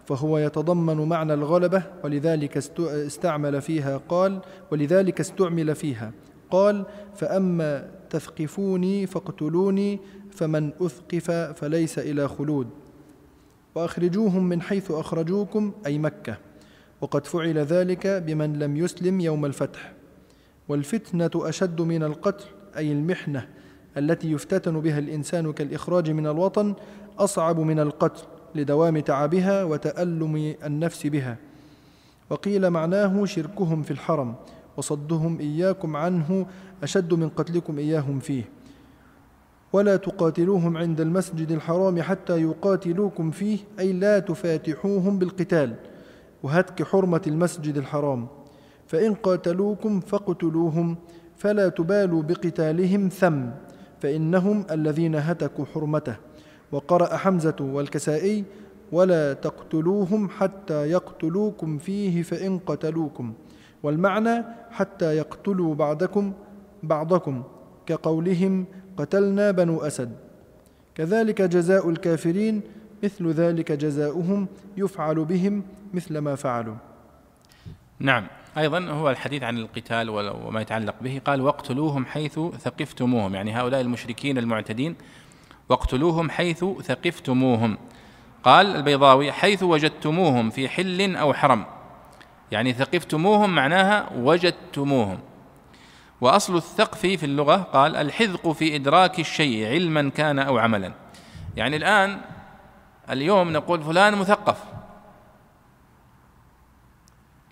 فهو يتضمن معنى الغلبة ولذلك استعمل فيها قال ولذلك استعمل فيها. قال فأما تثقفوني فاقتلوني فمن أثقف فليس إلى خلود. وأخرجوهم من حيث أخرجوكم أي مكة. وقد فعل ذلك بمن لم يسلم يوم الفتح. والفتنة أشد من القتل أي المحنة التي يفتتن بها الإنسان كالإخراج من الوطن أصعب من القتل لدوام تعبها وتألم النفس بها. وقيل معناه شركهم في الحرم. وصدهم إياكم عنه أشد من قتلكم إياهم فيه. ولا تقاتلوهم عند المسجد الحرام حتى يقاتلوكم فيه أي لا تفاتحوهم بالقتال. وهتك حرمة المسجد الحرام. فإن قاتلوكم فاقتلوهم فلا تبالوا بقتالهم ثم فإنهم الذين هتكوا حرمته. وقرأ حمزة والكسائي ولا تقتلوهم حتى يقتلوكم فيه فإن قتلوكم. والمعنى حتى يقتلوا بعضكم بعضكم كقولهم قتلنا بنو أسد. كذلك جزاء الكافرين مثل ذلك جزاؤهم يفعل بهم مثل ما فعلوا. نعم. أيضا هو الحديث عن القتال وما يتعلق به. قال واقتلوهم حيث ثقفتموهم. يعني هؤلاء المشركين المعتدين واقتلوهم حيث ثقفتموهم. قال البيضاوي حيث وجدتموهم في حل أو حرم. يعني ثقفتموهم معناها وجدتموهم. وأصل الثقف في اللغة قال الحذق في إدراك الشيء علما كان أو عملا. يعني الآن اليوم نقول فلان مثقف.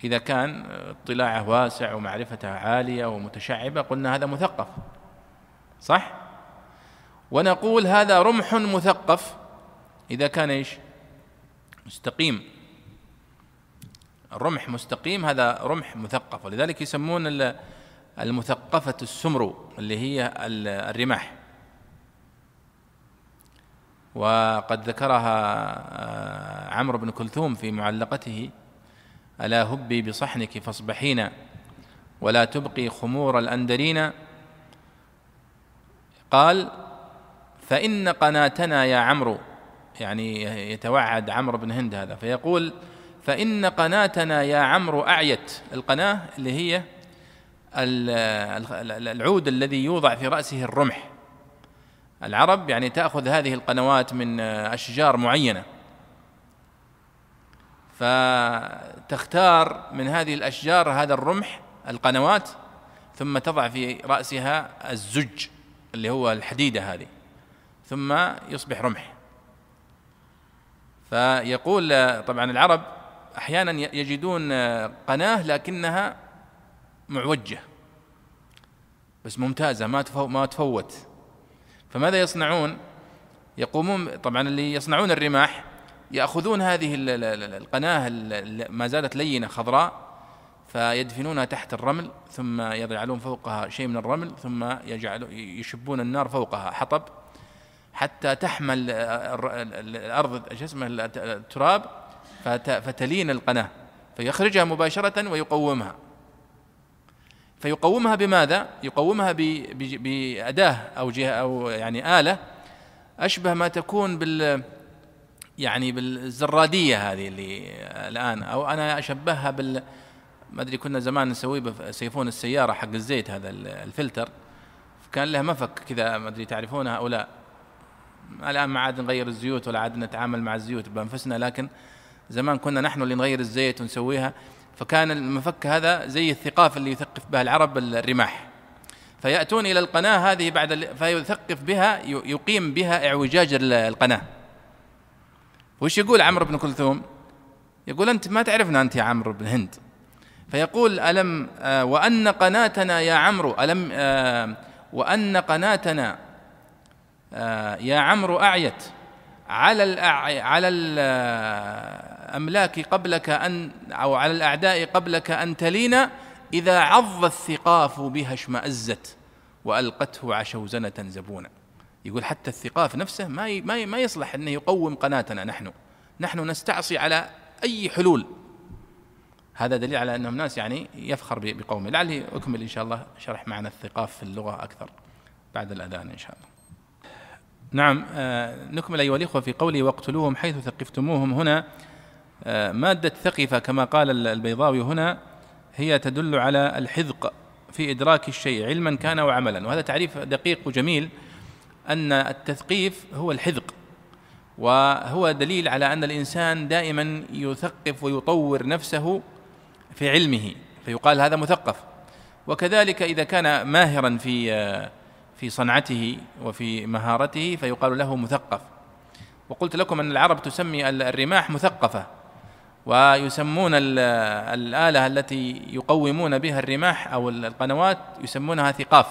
إذا كان اطلاعه واسع ومعرفته عالية ومتشعبة قلنا هذا مثقف. صح؟ ونقول هذا رمح مثقف إذا كان إيش؟ مستقيم. الرمح مستقيم هذا رمح مثقف ولذلك يسمون المثقفة السمر اللي هي الرماح. وقد ذكرها آه، عمرو بن كلثوم في معلقته ألا هبي بصحنك فاصبحين ولا تبقي خمور الأندرين قال فإن قناتنا يا عمرو يعني يتوعد عمرو بن هند هذا فيقول فإن قناتنا يا عمرو أعيت. القناة اللي هي العود الذي يوضع في رأسه الرمح. العرب يعني تأخذ هذه القنوات من أشجار معينة. فتختار من هذه الأشجار هذا الرمح القنوات ثم تضع في رأسها الزج اللي هو الحديدة هذه. ثم يصبح رمح. فيقول طبعا العرب أحيانا يجدون قناة لكنها معوجة. بس ممتازة ما ما تفوت. فماذا يصنعون؟ يقومون طبعا اللي يصنعون الرماح يأخذون هذه القناة ما زالت لينة خضراء فيدفنونها تحت الرمل ثم يجعلون فوقها شيء من الرمل ثم يجعل يشبون النار فوقها حطب. حتى تحمل الأرض شو اسمه التراب فتلين القناة فيخرجها مباشرة ويقومها. فيقومها بماذا؟ يقومها بأداة أو جهة أو يعني آلة أشبه ما تكون بال يعني بالزرادية هذه اللي الآن أو أنا أشبهها بال ما أدري كنا زمان نسويه سيفون السيارة حق الزيت هذا الفلتر. كان له مفك كذا ما أدري تعرفونها أو لا. الآن ما عاد نغير الزيوت ولا عاد نتعامل مع الزيوت بأنفسنا لكن زمان كنا نحن اللي نغير الزيت ونسويها فكان المفك هذا زي الثقاف اللي يثقف بها العرب الرماح. فيأتون إلى القناة هذه بعد فيثقف بها يقيم بها اعوجاج القناة. وش يقول عمرو بن كلثوم؟ يقول أنت ما تعرفنا أنت يا عمرو بن هند. فيقول ألم آه وأن قناتنا يا عمرو ألم آه وأن قناتنا آه يا عمرو أعيت على. على الأملاك قبلك أن أو على الأعداء قبلك أن تلينا إذا عض الثقاف بها اشمأزت وألقته عشوزنة زبونا. يقول حتى الثقاف نفسه ما ما ما يصلح أنه يقوم قناتنا نحن. نحن نستعصي على أي حلول. هذا دليل على أنهم ناس يعني يفخر بقومه لعلي أكمل إن شاء الله شرح معنى الثقاف في اللغة أكثر بعد الأذان إن شاء الله. نعم آه نكمل أيها الإخوة في قوله واقتلوهم حيث ثقفتموهم هنا. مادة ثقفة كما قال البيضاوي هنا هي تدل على الحذق في إدراك الشيء علما كان وعملا. وهذا تعريف دقيق وجميل أن التثقيف هو الحذق وهو دليل على أن الإنسان دائما يثقف ويطور نفسه في علمه فيقال هذا مثقف. وكذلك إذا كان ماهرا في في صنعته وفي مهارته فيقال له مثقف. وقلت لكم أن العرب تسمي الرماح مثقفة. ويسمون الآلة التي يقومون بها الرماح أو القنوات يسمونها ثقاف.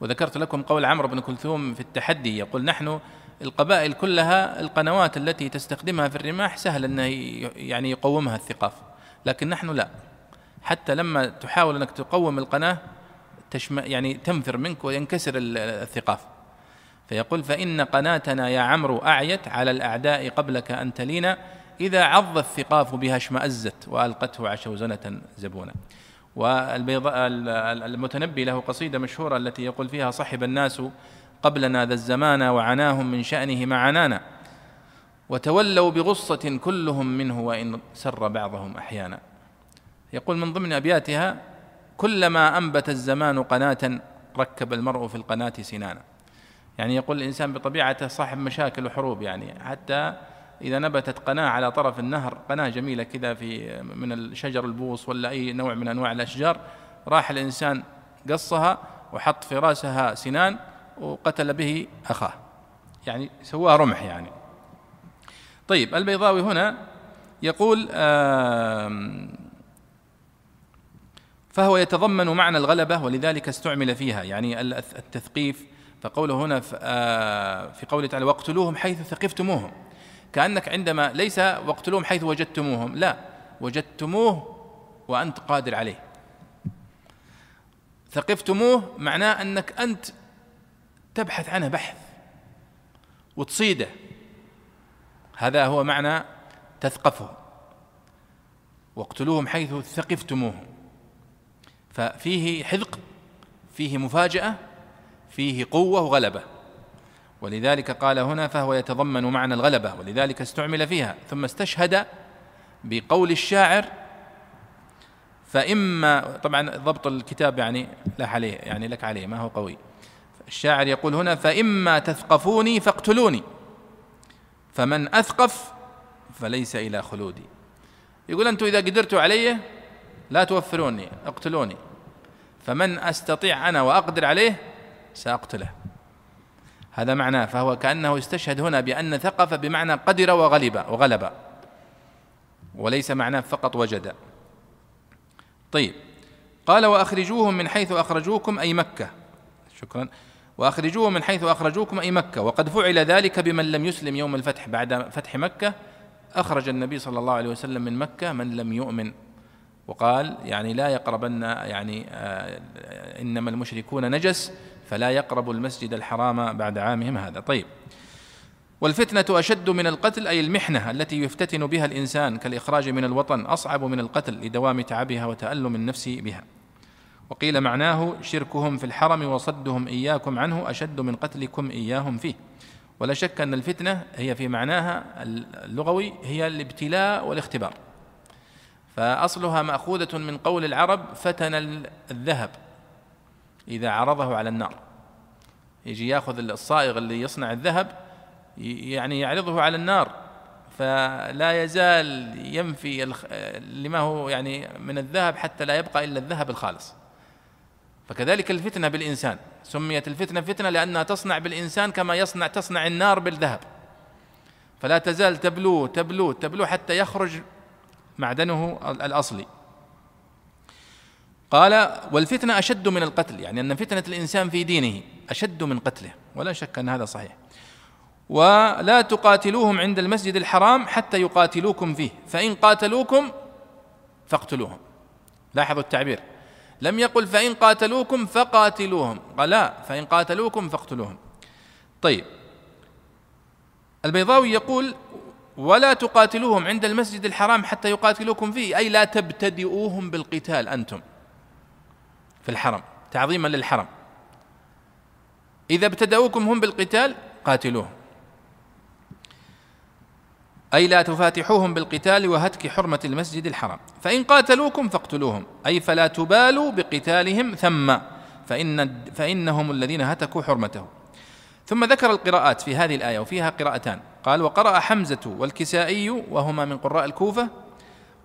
وذكرت لكم قول عمرو بن كلثوم في التحدي يقول نحن القبائل كلها القنوات التي تستخدمها في الرماح سهل أنه يعني يقومها الثقاف لكن نحن لا. حتى لما تحاول أنك تقوم القناة تشم يعني تنفر منك وينكسر الثقاف. فيقول فإن قناتنا يا عمرو أعيت على الأعداء قبلك أن تلينا إذا عض الثقاف بها اشمأزت وألقته عشوزنة زبونا. والبيضاء المتنبي له قصيدة مشهورة التي يقول فيها صحب الناس قبلنا ذا الزمان وعناهم من شأنه ما عنانا وتولوا بغصة كلهم منه وإن سر بعضهم أحيانا. يقول من ضمن أبياتها كلما أنبت الزمان قناة ركب المرء في القناة سنانا. يعني يقول الإنسان بطبيعته صاحب مشاكل وحروب يعني. حتى إذا نبتت قناة على طرف النهر قناة جميلة كذا في من الشجر البوص ولا أي نوع من أنواع الأشجار راح الإنسان قصها وحط في راسها سنان وقتل به أخاه. يعني سواها رمح يعني. طيب البيضاوي هنا يقول فهو يتضمن معنى الغلبة ولذلك استعمل فيها. يعني التثقيف فقوله هنا آه، في قوله تعالى واقتلوهم حيث ثقفتموهم. كأنك عندما ليس واقتلوهم حيث وجدتموهم لا وجدتموه وأنت قادر عليه. ثقفتموه معناه أنك أنت تبحث عنه بحث وتصيده. هذا هو معنى تثقفه. واقتلوهم حيث ثقفتموهم ففيه حذق فيه مفاجأة فيه قوة وغلبة. ولذلك قال هنا فهو يتضمن معنى الغلبة ولذلك استعمل فيها ثم استشهد بقول الشاعر فإما طبعا ضبط الكتاب يعني لا عليه يعني لك عليه ما هو قوي. الشاعر يقول هنا فإما تثقفوني فاقتلوني فمن أثقف فليس إلى خلودي. يقول أنتم إذا قدرتوا علي لا توفروني اقتلوني فمن أستطيع أنا وأقدر عليه سأقتله. هذا معناه فهو كأنه استشهد هنا بأن ثقف بمعنى قدر وغلب وغلب. وليس معناه فقط وجد. طيب قال وأخرجوهم من حيث أخرجوكم أي مكة. شكرا. وأخرجوهم من حيث أخرجوكم أي مكة. وقد فعل ذلك بمن لم يسلم يوم الفتح. بعد فتح مكة أخرج النبي صلى الله عليه وسلم من مكة من لم يؤمن. وقال يعني لا يقربن يعني آه إنما المشركون نجس. فلا يقرب المسجد الحرام بعد عامهم هذا. طيب. والفتنة أشد من القتل أي المحنة التي يفتتن بها الإنسان كالإخراج من الوطن أصعب من القتل لدوام تعبها وتألم النفس بها. وقيل معناه شركهم في الحرم وصدهم إياكم عنه أشد من قتلكم إياهم فيه. ولا شك أن الفتنة هي في معناها اللغوي هي الابتلاء والاختبار. فأصلها مأخوذة من قول العرب فتن الذهب. إذا عرضه على النار. يجي يأخذ الصائغ اللي يصنع الذهب يعني يعرضه على النار. فلا يزال ينفي لما هو يعني من الذهب حتى لا يبقى إلا الذهب الخالص. فكذلك الفتنة بالإنسان. سميت الفتنة فتنة لأنها تصنع بالإنسان كما يصنع تصنع النار بالذهب. فلا تزال تبلو تبلو تبلو حتى يخرج معدنه الأصلي. قال والفتنة أشد من القتل يعني أن فتنة الإنسان في دينه أشد من قتله ولا شك أن هذا صحيح. ولا تقاتلوهم عند المسجد الحرام حتى يقاتلوكم فيه فإن قاتلوكم فاقتلوهم. لاحظوا التعبير. لم يقل فإن قاتلوكم فقاتلوهم. قال لا فإن قاتلوكم فاقتلوهم. طيب. البيضاوي يقول ولا تقاتلوهم عند المسجد الحرام حتى يقاتلوكم فيه أي لا تبتدئوهم بالقتال أنتم. في الحرم تعظيما للحرم. إذا ابتدأوكم هم بالقتال قاتلوهم. أي لا تفاتحوهم بالقتال وهتك حرمة المسجد الحرام. فإن قاتلوكم فاقتلوهم. أي فلا تبالوا بقتالهم ثم فإن فإنهم الذين هتكوا حرمته ثم ذكر القراءات في هذه الآية وفيها قراءتان. قال وقرأ حمزة والكسائي وهما من قراء الكوفة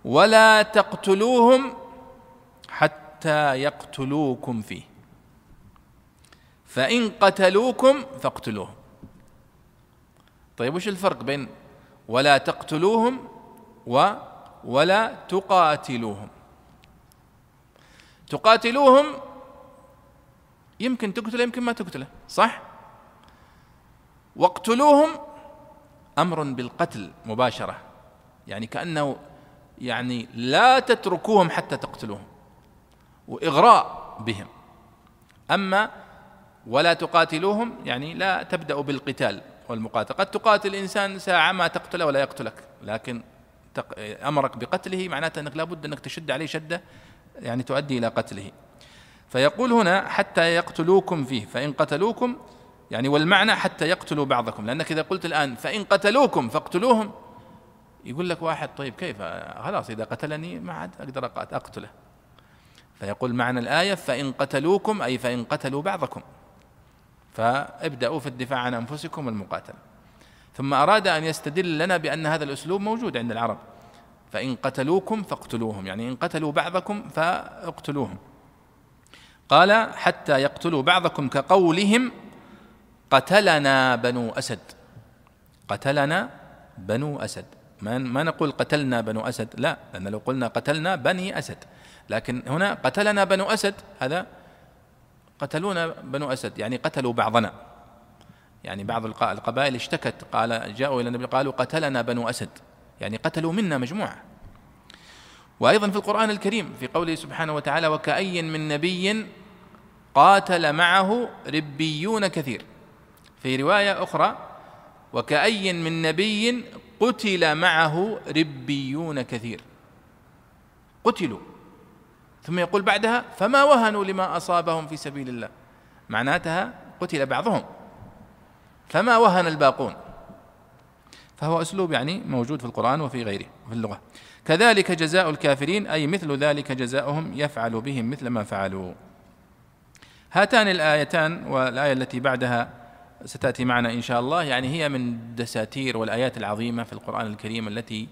ولا تقتلوهم حتى يقتلوكم فيه. فإن قتلوكم فاقتلوهم. طيب وش الفرق بين ولا تقتلوهم و ولا تقاتلوهم؟ تقاتلوهم يمكن تقتله يمكن ما تقتله صح؟ واقتلوهم أمر بالقتل مباشرة يعني كأنه يعني لا تتركوهم حتى تقتلوهم. وإغراء بهم. أما ولا تقاتلوهم يعني لا تبدا بالقتال والمقاتل. قد تقاتل إنسان ساعة ما تقتله ولا يقتلك لكن أمرك بقتله معناته أنك لابد أنك تشد عليه شدة يعني تؤدي إلى قتله. فيقول هنا حتى يقتلوكم فيه فإن قتلوكم يعني والمعنى حتى يقتلوا بعضكم. لأنك إذا قلت الآن فإن قتلوكم فاقتلوهم يقول لك واحد طيب كيف؟ خلاص إذا قتلني ما عاد أقدر أقتله. فيقول معنى الآية فإن قتلوكم أي فإن قتلوا بعضكم. فابدأوا في الدفاع عن أنفسكم والمقاتلة ثم أراد أن يستدل لنا بأن هذا الأسلوب موجود عند العرب. فإن قتلوكم فاقتلوهم يعني إن قتلوا بعضكم فاقتلوهم. قال حتى يقتلوا بعضكم كقولهم قتلنا بنو أسد. قتلنا بنو أسد. ما ما نقول قتلنا بنو أسد لا لأن لو قلنا قتلنا بني أسد. لكن هنا قتلنا بنو أسد هذا قتلونا بنو أسد يعني قتلوا بعضنا. يعني بعض القبائل اشتكت قال جاءوا إلى النبي قالوا قتلنا بنو أسد. يعني قتلوا منا مجموعة. وأيضا في القرآن الكريم في قوله سبحانه وتعالى وكأي من نبي قاتل معه ربيون كثير. في رواية أخرى وكأي من نبي قتل معه ربيون كثير. قتلوا. ثم يقول بعدها فما وهنوا لما أصابهم في سبيل الله. معناتها قتل بعضهم. فما وهن الباقون. فهو أسلوب يعني موجود في القرآن وفي غيره في اللغة. كذلك جزاء الكافرين أي مثل ذلك جزاؤهم يفعل بهم مثل ما فعلوا. هاتان الآيتان والآية التي بعدها ستأتي معنا إن شاء الله. يعني هي من دساتير والآيات العظيمة في القرآن الكريم التي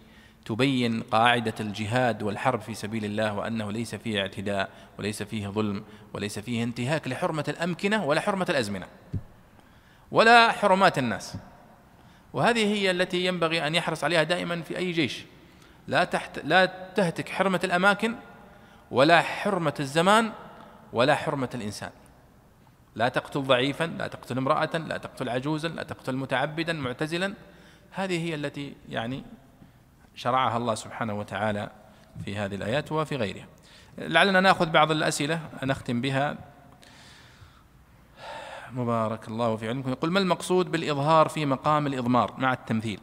تبين قاعدة الجهاد والحرب في سبيل الله وأنه ليس فيه اعتداء وليس فيه ظلم وليس فيه انتهاك لحرمة الأمكنة ولا حرمة الأزمنة ولا حرمات الناس. وهذه هي التي ينبغي أن يحرص عليها دائما في أي جيش. لا تحت لا تهتك حرمة الأماكن ولا حرمة الزمان ولا حرمة الإنسان. لا تقتل ضعيفا لا تقتل امرأة لا تقتل عجوزا لا تقتل متعبدا معتزلا. هذه هي التي يعني شرعها الله سبحانه وتعالى في هذه الآيات وفي غيرها. لعلنا نأخذ بعض الأسئلة نختم بها. مبارك الله في علمكم. يقول ما المقصود بالإظهار في مقام الإضمار مع التمثيل؟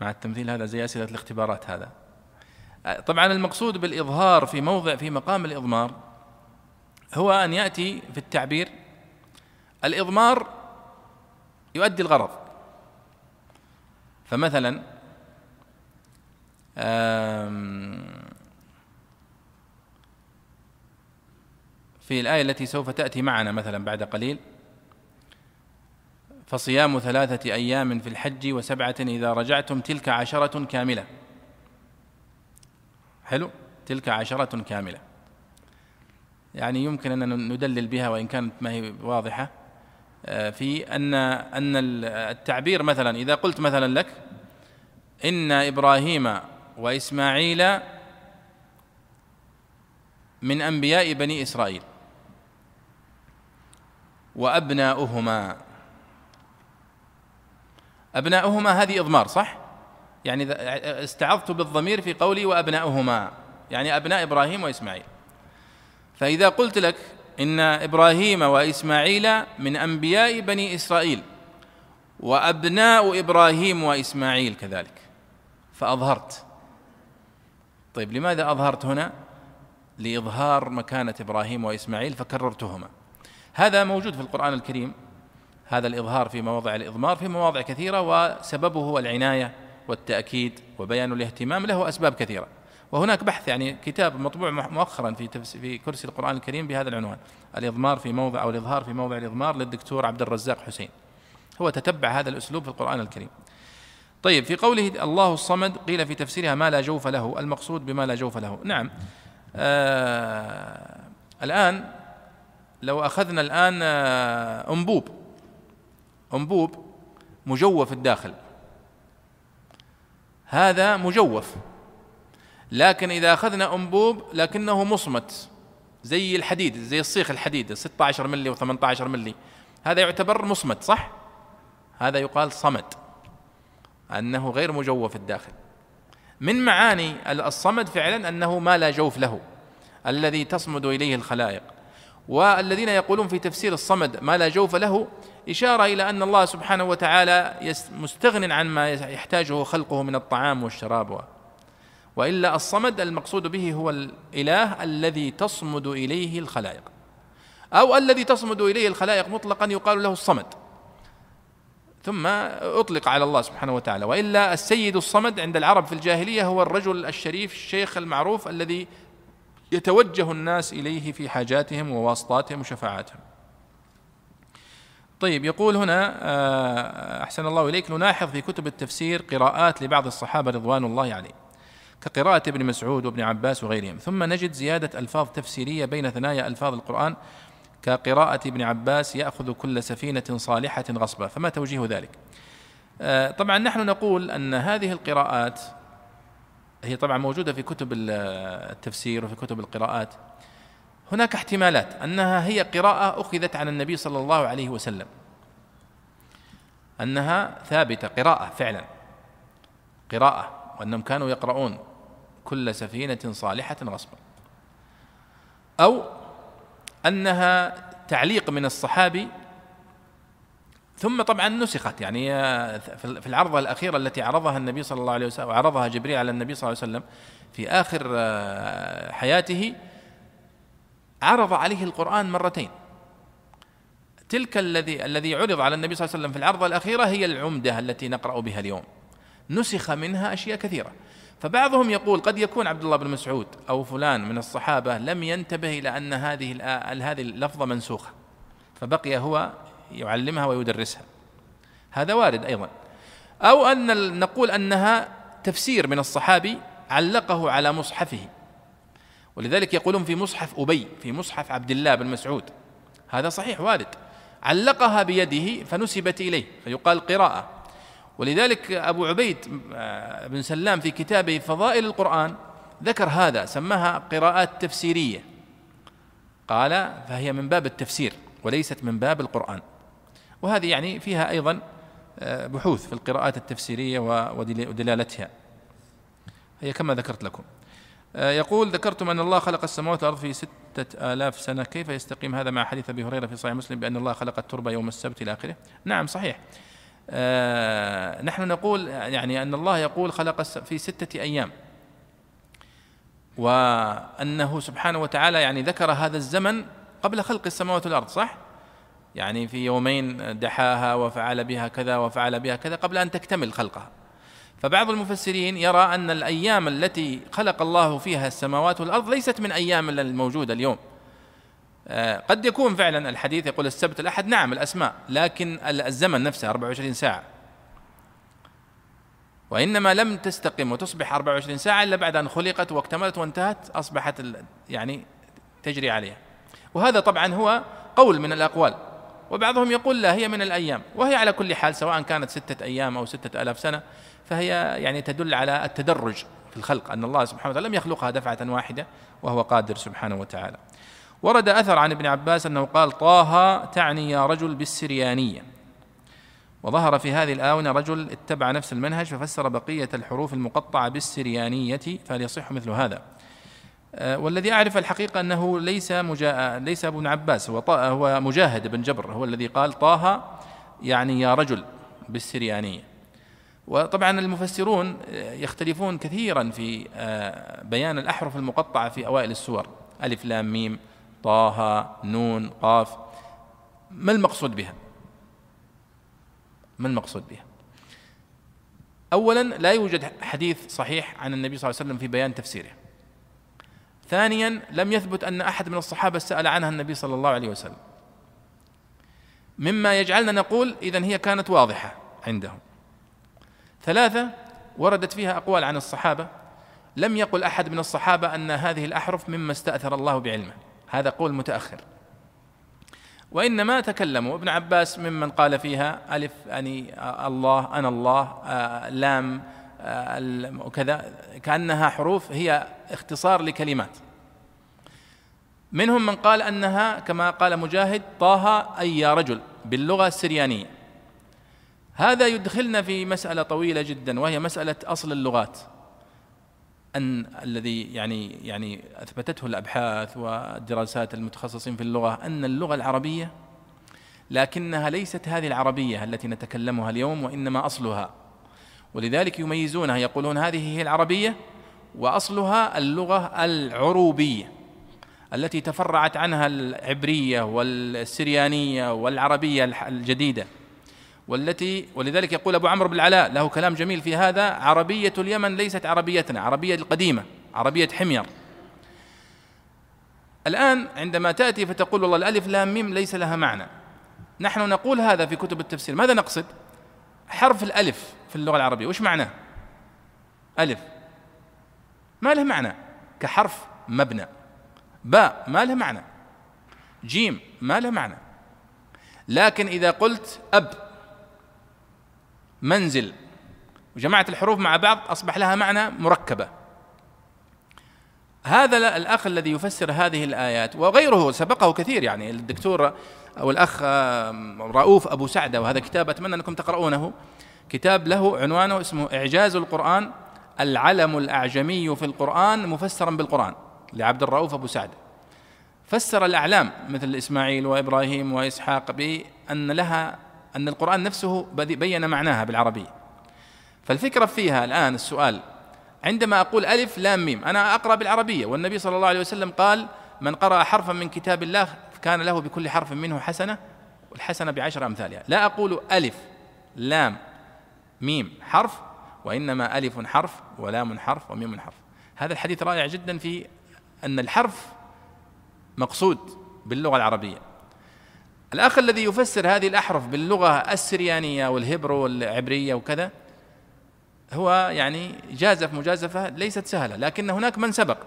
مع التمثيل هذا زي أسئلة الاختبارات هذا. طبعا المقصود بالإظهار في موضع في مقام الإضمار هو أن يأتي في التعبير. الإضمار يؤدي الغرض. فمثلا في الآية التي سوف تأتي معنا مثلا بعد قليل فصيام ثلاثة أيام في الحج وسبعة إذا رجعتم تلك عشرة كاملة. حلو؟ تلك عشرة كاملة. يعني يمكن أن ندلل بها وإن كانت ما هي واضحة. آه، في أن أن التعبير مثلا إذا قلت مثلا لك إن إبراهيم وإسماعيل من أنبياء بني إسرائيل وأبناؤهما. أبناؤهما هذه إضمار صح؟ يعني استعظت بالضمير في قولي وأبناؤهما يعني أبناء إبراهيم وإسماعيل. فإذا قلت لك إن إبراهيم وإسماعيل من أنبياء بني إسرائيل وأبناء إبراهيم وإسماعيل كذلك فأظهرت. طيب لماذا أظهرت هنا؟ لإظهار مكانة إبراهيم وإسماعيل فكررتهما؟ هذا موجود في القرآن الكريم هذا الإظهار في مواضع الإضمار في مواضع كثيرة وسببه هو العناية والتأكيد وبيان الاهتمام له أسباب كثيرة. وهناك بحث يعني كتاب مطبوع مؤخرا في في كرسي القرآن الكريم بهذا العنوان الإضمار في موضع أو الإظهار في موضع الإضمار للدكتور عبد الرزاق حسين. هو تتبع هذا الأسلوب في القرآن الكريم. طيب في قوله الله الصمد قيل في تفسيرها ما لا جوف له المقصود بما لا جوف له. نعم. آه الآن لو أخذنا الآن آه أنبوب. أنبوب مجوف الداخل. هذا مجوف. لكن إذا أخذنا أنبوب لكنه مصمت زي الحديد زي الصيخ الحديد 16 ملي و18 ملي هذا يعتبر مصمت صح؟ هذا يقال صمد أنه غير مجوف الداخل. من معاني الصمد فعلا أنه ما لا جوف له الذي تصمد إليه الخلائق. والذين يقولون في تفسير الصمد ما لا جوف له إشارة إلى أن الله سبحانه وتعالى مستغن عن ما يحتاجه خلقه من الطعام والشراب. وإلا الصمد المقصود به هو الإله الذي تصمد إليه الخلائق. أو الذي تصمد إليه الخلائق مطلقا يقال له الصمد. ثم أطلق على الله سبحانه وتعالى. وإلا السيد الصمد عند العرب في الجاهلية هو الرجل الشريف الشيخ المعروف الذي يتوجه الناس إليه في حاجاتهم وواسطاتهم وشفاعاتهم. طيب يقول هنا آه، أحسن الله إليك نلاحظ في كتب التفسير قراءات لبعض الصحابة رضوان الله عليهم كقراءة ابن مسعود وابن عباس وغيرهم ثم نجد زيادة ألفاظ تفسيرية بين ثنايا ألفاظ القرآن كقراءة ابن عباس يأخذ كل سفينة صالحة غصبا فما توجيه ذلك؟ آه، طبعا نحن نقول أن هذه القراءات هي طبعا موجودة في كتب التفسير وفي كتب القراءات. هناك احتمالات أنها هي قراءة أخذت عن النبي صلى الله عليه وسلم. أنها ثابتة قراءة فعلا. قراءة وأنهم كانوا يقرؤون كل سفينة صالحة غصبا. أو أنها تعليق من الصحابي ثم طبعا نسخت يعني في العرضة الأخيرة التي عرضها النبي صلى الله عليه وسلم وعرضها جبريل على النبي صلى الله عليه وسلم في آخر آه، حياته عرض عليه القرآن مرتين. تلك الذي الذي عرض على النبي صلى الله عليه وسلم في العرضة الأخيرة هي العمدة التي نقرأ بها اليوم. نسخ منها أشياء كثيرة. فبعضهم يقول قد يكون عبد الله بن مسعود أو فلان من الصحابة لم ينتبه إلى أن هذه هذه اللفظة منسوخة فبقي هو يعلمها ويدرسها. هذا وارد أيضا. أو أن نقول أنها تفسير من الصحابي علقه على مصحفه. ولذلك يقولون في مصحف أبي في مصحف عبد الله بن مسعود. هذا صحيح وارد. علقها بيده فنسبت إليه فيقال قراءة. ولذلك أبو عبيد آه، بن سلام في كتابه فضائل القرآن ذكر هذا سماها قراءات تفسيرية. قال فهي من باب التفسير وليست من باب القرآن. وهذه يعني فيها أيضا آه، بحوث في القراءات التفسيرية ودلالتها. هي كما ذكرت لكم. آه، يقول ذكرتم أن الله خلق السماوات والأرض في ستة آلاف سنة. كيف يستقيم هذا مع حديث أبي هريرة في صحيح مسلم بأن الله خلق التربة يوم السبت إلى آخره؟ نعم صحيح. نحن نقول يعني أن الله يقول خلق في ستة أيام. وأنه سبحانه وتعالى يعني ذكر هذا الزمن قبل خلق السماوات والأرض صح؟ يعني في يومين دحاها وفعل بها كذا وفعل بها كذا قبل أن تكتمل خلقها. فبعض المفسرين يرى أن الأيام التي خلق الله فيها السماوات والأرض ليست من أيام الموجودة اليوم. آه، قد يكون فعلا الحديث يقول السبت الأحد. نعم الأسماء لكن الزمن نفسه 24 ساعة. وإنما لم تستقم وتصبح 24 ساعة إلا بعد أن خلقت واكتملت وانتهت أصبحت يعني تجري عليها. وهذا طبعا هو قول من الأقوال. وبعضهم يقول لا هي من الأيام. وهي على كل حال سواء كانت ستة أيام أو ستة ألاف سنة فهي يعني تدل على التدرج في الخلق أن الله سبحانه وتعالى لم يخلقها دفعة واحدة وهو قادر سبحانه وتعالى. ورد أثر عن ابن عباس أنه قال طه تعني يا رجل بالسريانية. وظهر في هذه الآونة رجل اتبع نفس المنهج ففسر بقية الحروف المقطعة بالسريانية فهل يصح مثل هذا. آه، والذي أعرف الحقيقة أنه ليس مجا... ليس ابن عباس هو, ط... هو مجاهد بن جبر هو الذي قال طه يعني يا رجل بالسريانية. وطبعا المفسرون يختلفون كثيرا في آه، بيان الأحرف المقطعة في أوائل السور. ألف لام ميم. طه نون قاف. ما المقصود بها؟ ما المقصود بها؟ اولا لا يوجد حديث صحيح عن النبي صلى الله عليه وسلم في بيان تفسيره. ثانيا لم يثبت أن أحد من الصحابة سأل عنها النبي صلى الله عليه وسلم. مما يجعلنا نقول اذا هي كانت واضحة عندهم. ثلاثة وردت فيها أقوال عن الصحابة. لم يقل أحد من الصحابة أن هذه الأحرف مما استأثر الله بعلمه. هذا قول متأخر. وإنما تكلموا ابن عباس ممن قال فيها ألف يعني الله أنا الله آه، لام آه، وكذا كأنها حروف هي اختصار لكلمات. منهم من قال أنها كما قال مجاهد طه أي يا رجل باللغة السريانية. هذا يدخلنا في مسألة طويلة جدا وهي مسألة أصل اللغات. أن الذي يعني يعني أثبتته الأبحاث والدراسات المتخصصين في اللغة أن اللغة العربية لكنها ليست هذه العربية التي نتكلمها اليوم وإنما أصلها. ولذلك يميزونها يقولون هذه هي العربية وأصلها اللغة العروبية التي تفرعت عنها العبرية والسريانية والعربية الجديدة. والتي ولذلك يقول أبو عمرو بن العلاء له كلام جميل في هذا عربية اليمن ليست عربيتنا عربية القديمة عربية حمير. الآن عندما تأتي فتقول والله الألف لام ميم ليس لها معنى. نحن نقول هذا في كتب التفسير. ماذا نقصد؟ حرف الألف في اللغة العربية وش معناه؟ ألف. ما له معنى. كحرف مبنى. باء ما له معنى. جيم ما له معنى. لكن إذا قلت أب منزل. وجمعت الحروف مع بعض أصبح لها معنى مركبة. هذا الأخ الذي يفسر هذه الآيات وغيره سبقه كثير يعني الدكتور أو الأخ رؤوف أبو سعدة وهذا كتاب أتمنى أنكم تقرؤونه. كتاب له عنوانه اسمه إعجاز القرآن العلم الأعجمي في القرآن مفسرا بالقرآن لعبد الرؤوف أبو سعدة. فسر الأعلام مثل إسماعيل وإبراهيم وإسحاق بأن لها أن القرآن نفسه بين معناها بالعربية فالفكرة فيها الآن السؤال عندما أقول ألف لام ميم أنا أقرأ بالعربية والنبي صلى الله عليه وسلم قال من قرأ حرفا من كتاب الله كان له بكل حرف منه حسنة والحسنة بعشر أمثالها. لا أقول ألف لام ميم حرف وإنما ألف حرف ولام حرف وميم حرف. هذا الحديث رائع جدا في أن الحرف مقصود باللغة العربية. الأخ الذي يفسر هذه الأحرف باللغة السريانية والهبرو والعبرية وكذا هو يعني جازف مجازفة ليست سهلة لكن هناك من سبق.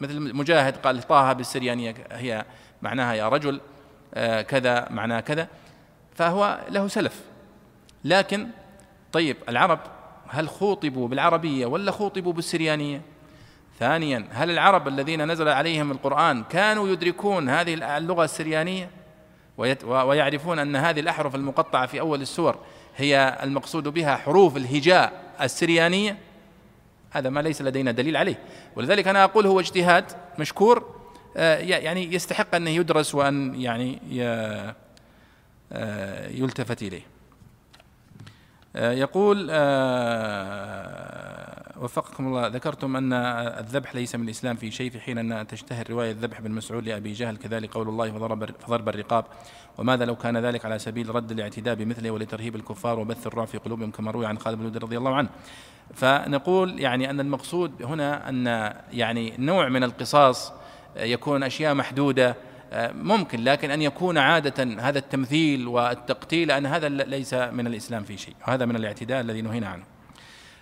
مثل مجاهد قال طه بالسريانية هي معناها يا رجل آه، كذا معناه كذا فهو له سلف. لكن طيب العرب هل خوطبوا بالعربية ولا خوطبوا بالسريانية؟ ثانيا هل العرب الذين نزل عليهم القرآن كانوا يدركون هذه اللغة السريانية؟ ويعرفون أن هذه الأحرف المقطعة في أول السور هي المقصود بها حروف الهجاء السريانية. هذا ما ليس لدينا دليل عليه. ولذلك أنا أقول هو اجتهاد مشكور آه، يعني يستحق أن يدرس وأن يعني آه، يلتفت إليه. آه، يقول وفقكم الله. ذكرتم أن الذبح ليس من الإسلام في شيء في حين أن تشتهر رواية الذبح بن مسعود لأبي جهل كذلك قول الله فضرب, فضرب الرقاب. وماذا لو كان ذلك على سبيل رد الاعتداء بمثله ولترهيب الكفار وبث الرعب في قلوبهم كما روي عن خالد بن رضي الله عنه. فنقول يعني أن المقصود هنا أن يعني نوع من القصاص يكون أشياء محدودة ممكن لكن أن يكون عادة هذا التمثيل والتقتيل أن هذا ليس من الإسلام في شيء وهذا من الاعتداء الذي نهينا عنه.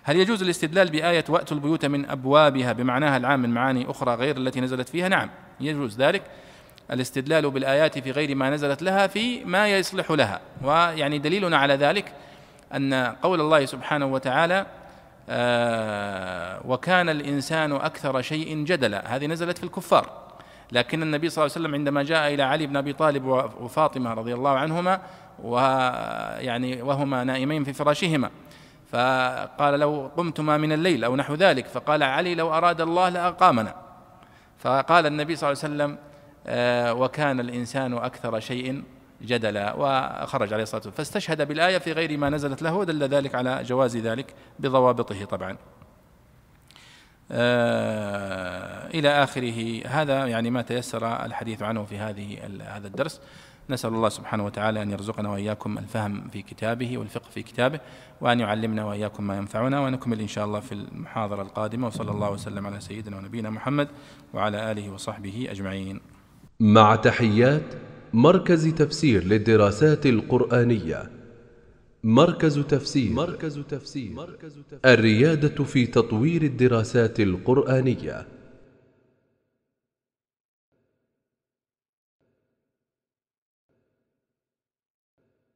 هل يجوز الاستدلال بآية وأتوا البيوت من أبوابها بمعناها العام من معاني أخرى غير التي نزلت فيها؟ نعم يجوز ذلك. الاستدلال بالآيات في غير ما نزلت لها في ما يصلح لها. ويعني دليلنا على ذلك أن قول الله سبحانه وتعالى آه وكان الإنسان أكثر شيء جدلا. هذه نزلت في الكفار. لكن النبي صلى الله عليه وسلم عندما جاء إلى علي بن أبي طالب وفاطمة رضي الله عنهما ويعني وهما نائمين في فراشهما فقال لو قمتما من الليل أو نحو ذلك فقال علي لو أراد الله لأقامنا. فقال النبي صلى الله عليه وسلم آه، وكان الإنسان أكثر شيء جدلا وخرج عليه الصلاة والسلام. فاستشهد بالآية في غير ما نزلت له ودل ذلك على جواز ذلك بضوابطه طبعا. آه، إلى آخره. هذا يعني ما تيسر الحديث عنه في هذه هذا الدرس. نسأل الله سبحانه وتعالى أن يرزقنا وإياكم الفهم في كتابه والفقه في كتابه وأن يعلمنا وإياكم ما ينفعنا ونكمل إن شاء الله في المحاضرة القادمة وصلى الله وسلم على سيدنا ونبينا محمد وعلى آله وصحبه أجمعين. مع تحيات مركز تفسير للدراسات القرآنية. مركز تفسير. مركز تفسير. الريادة في تطوير الدراسات القرآنية.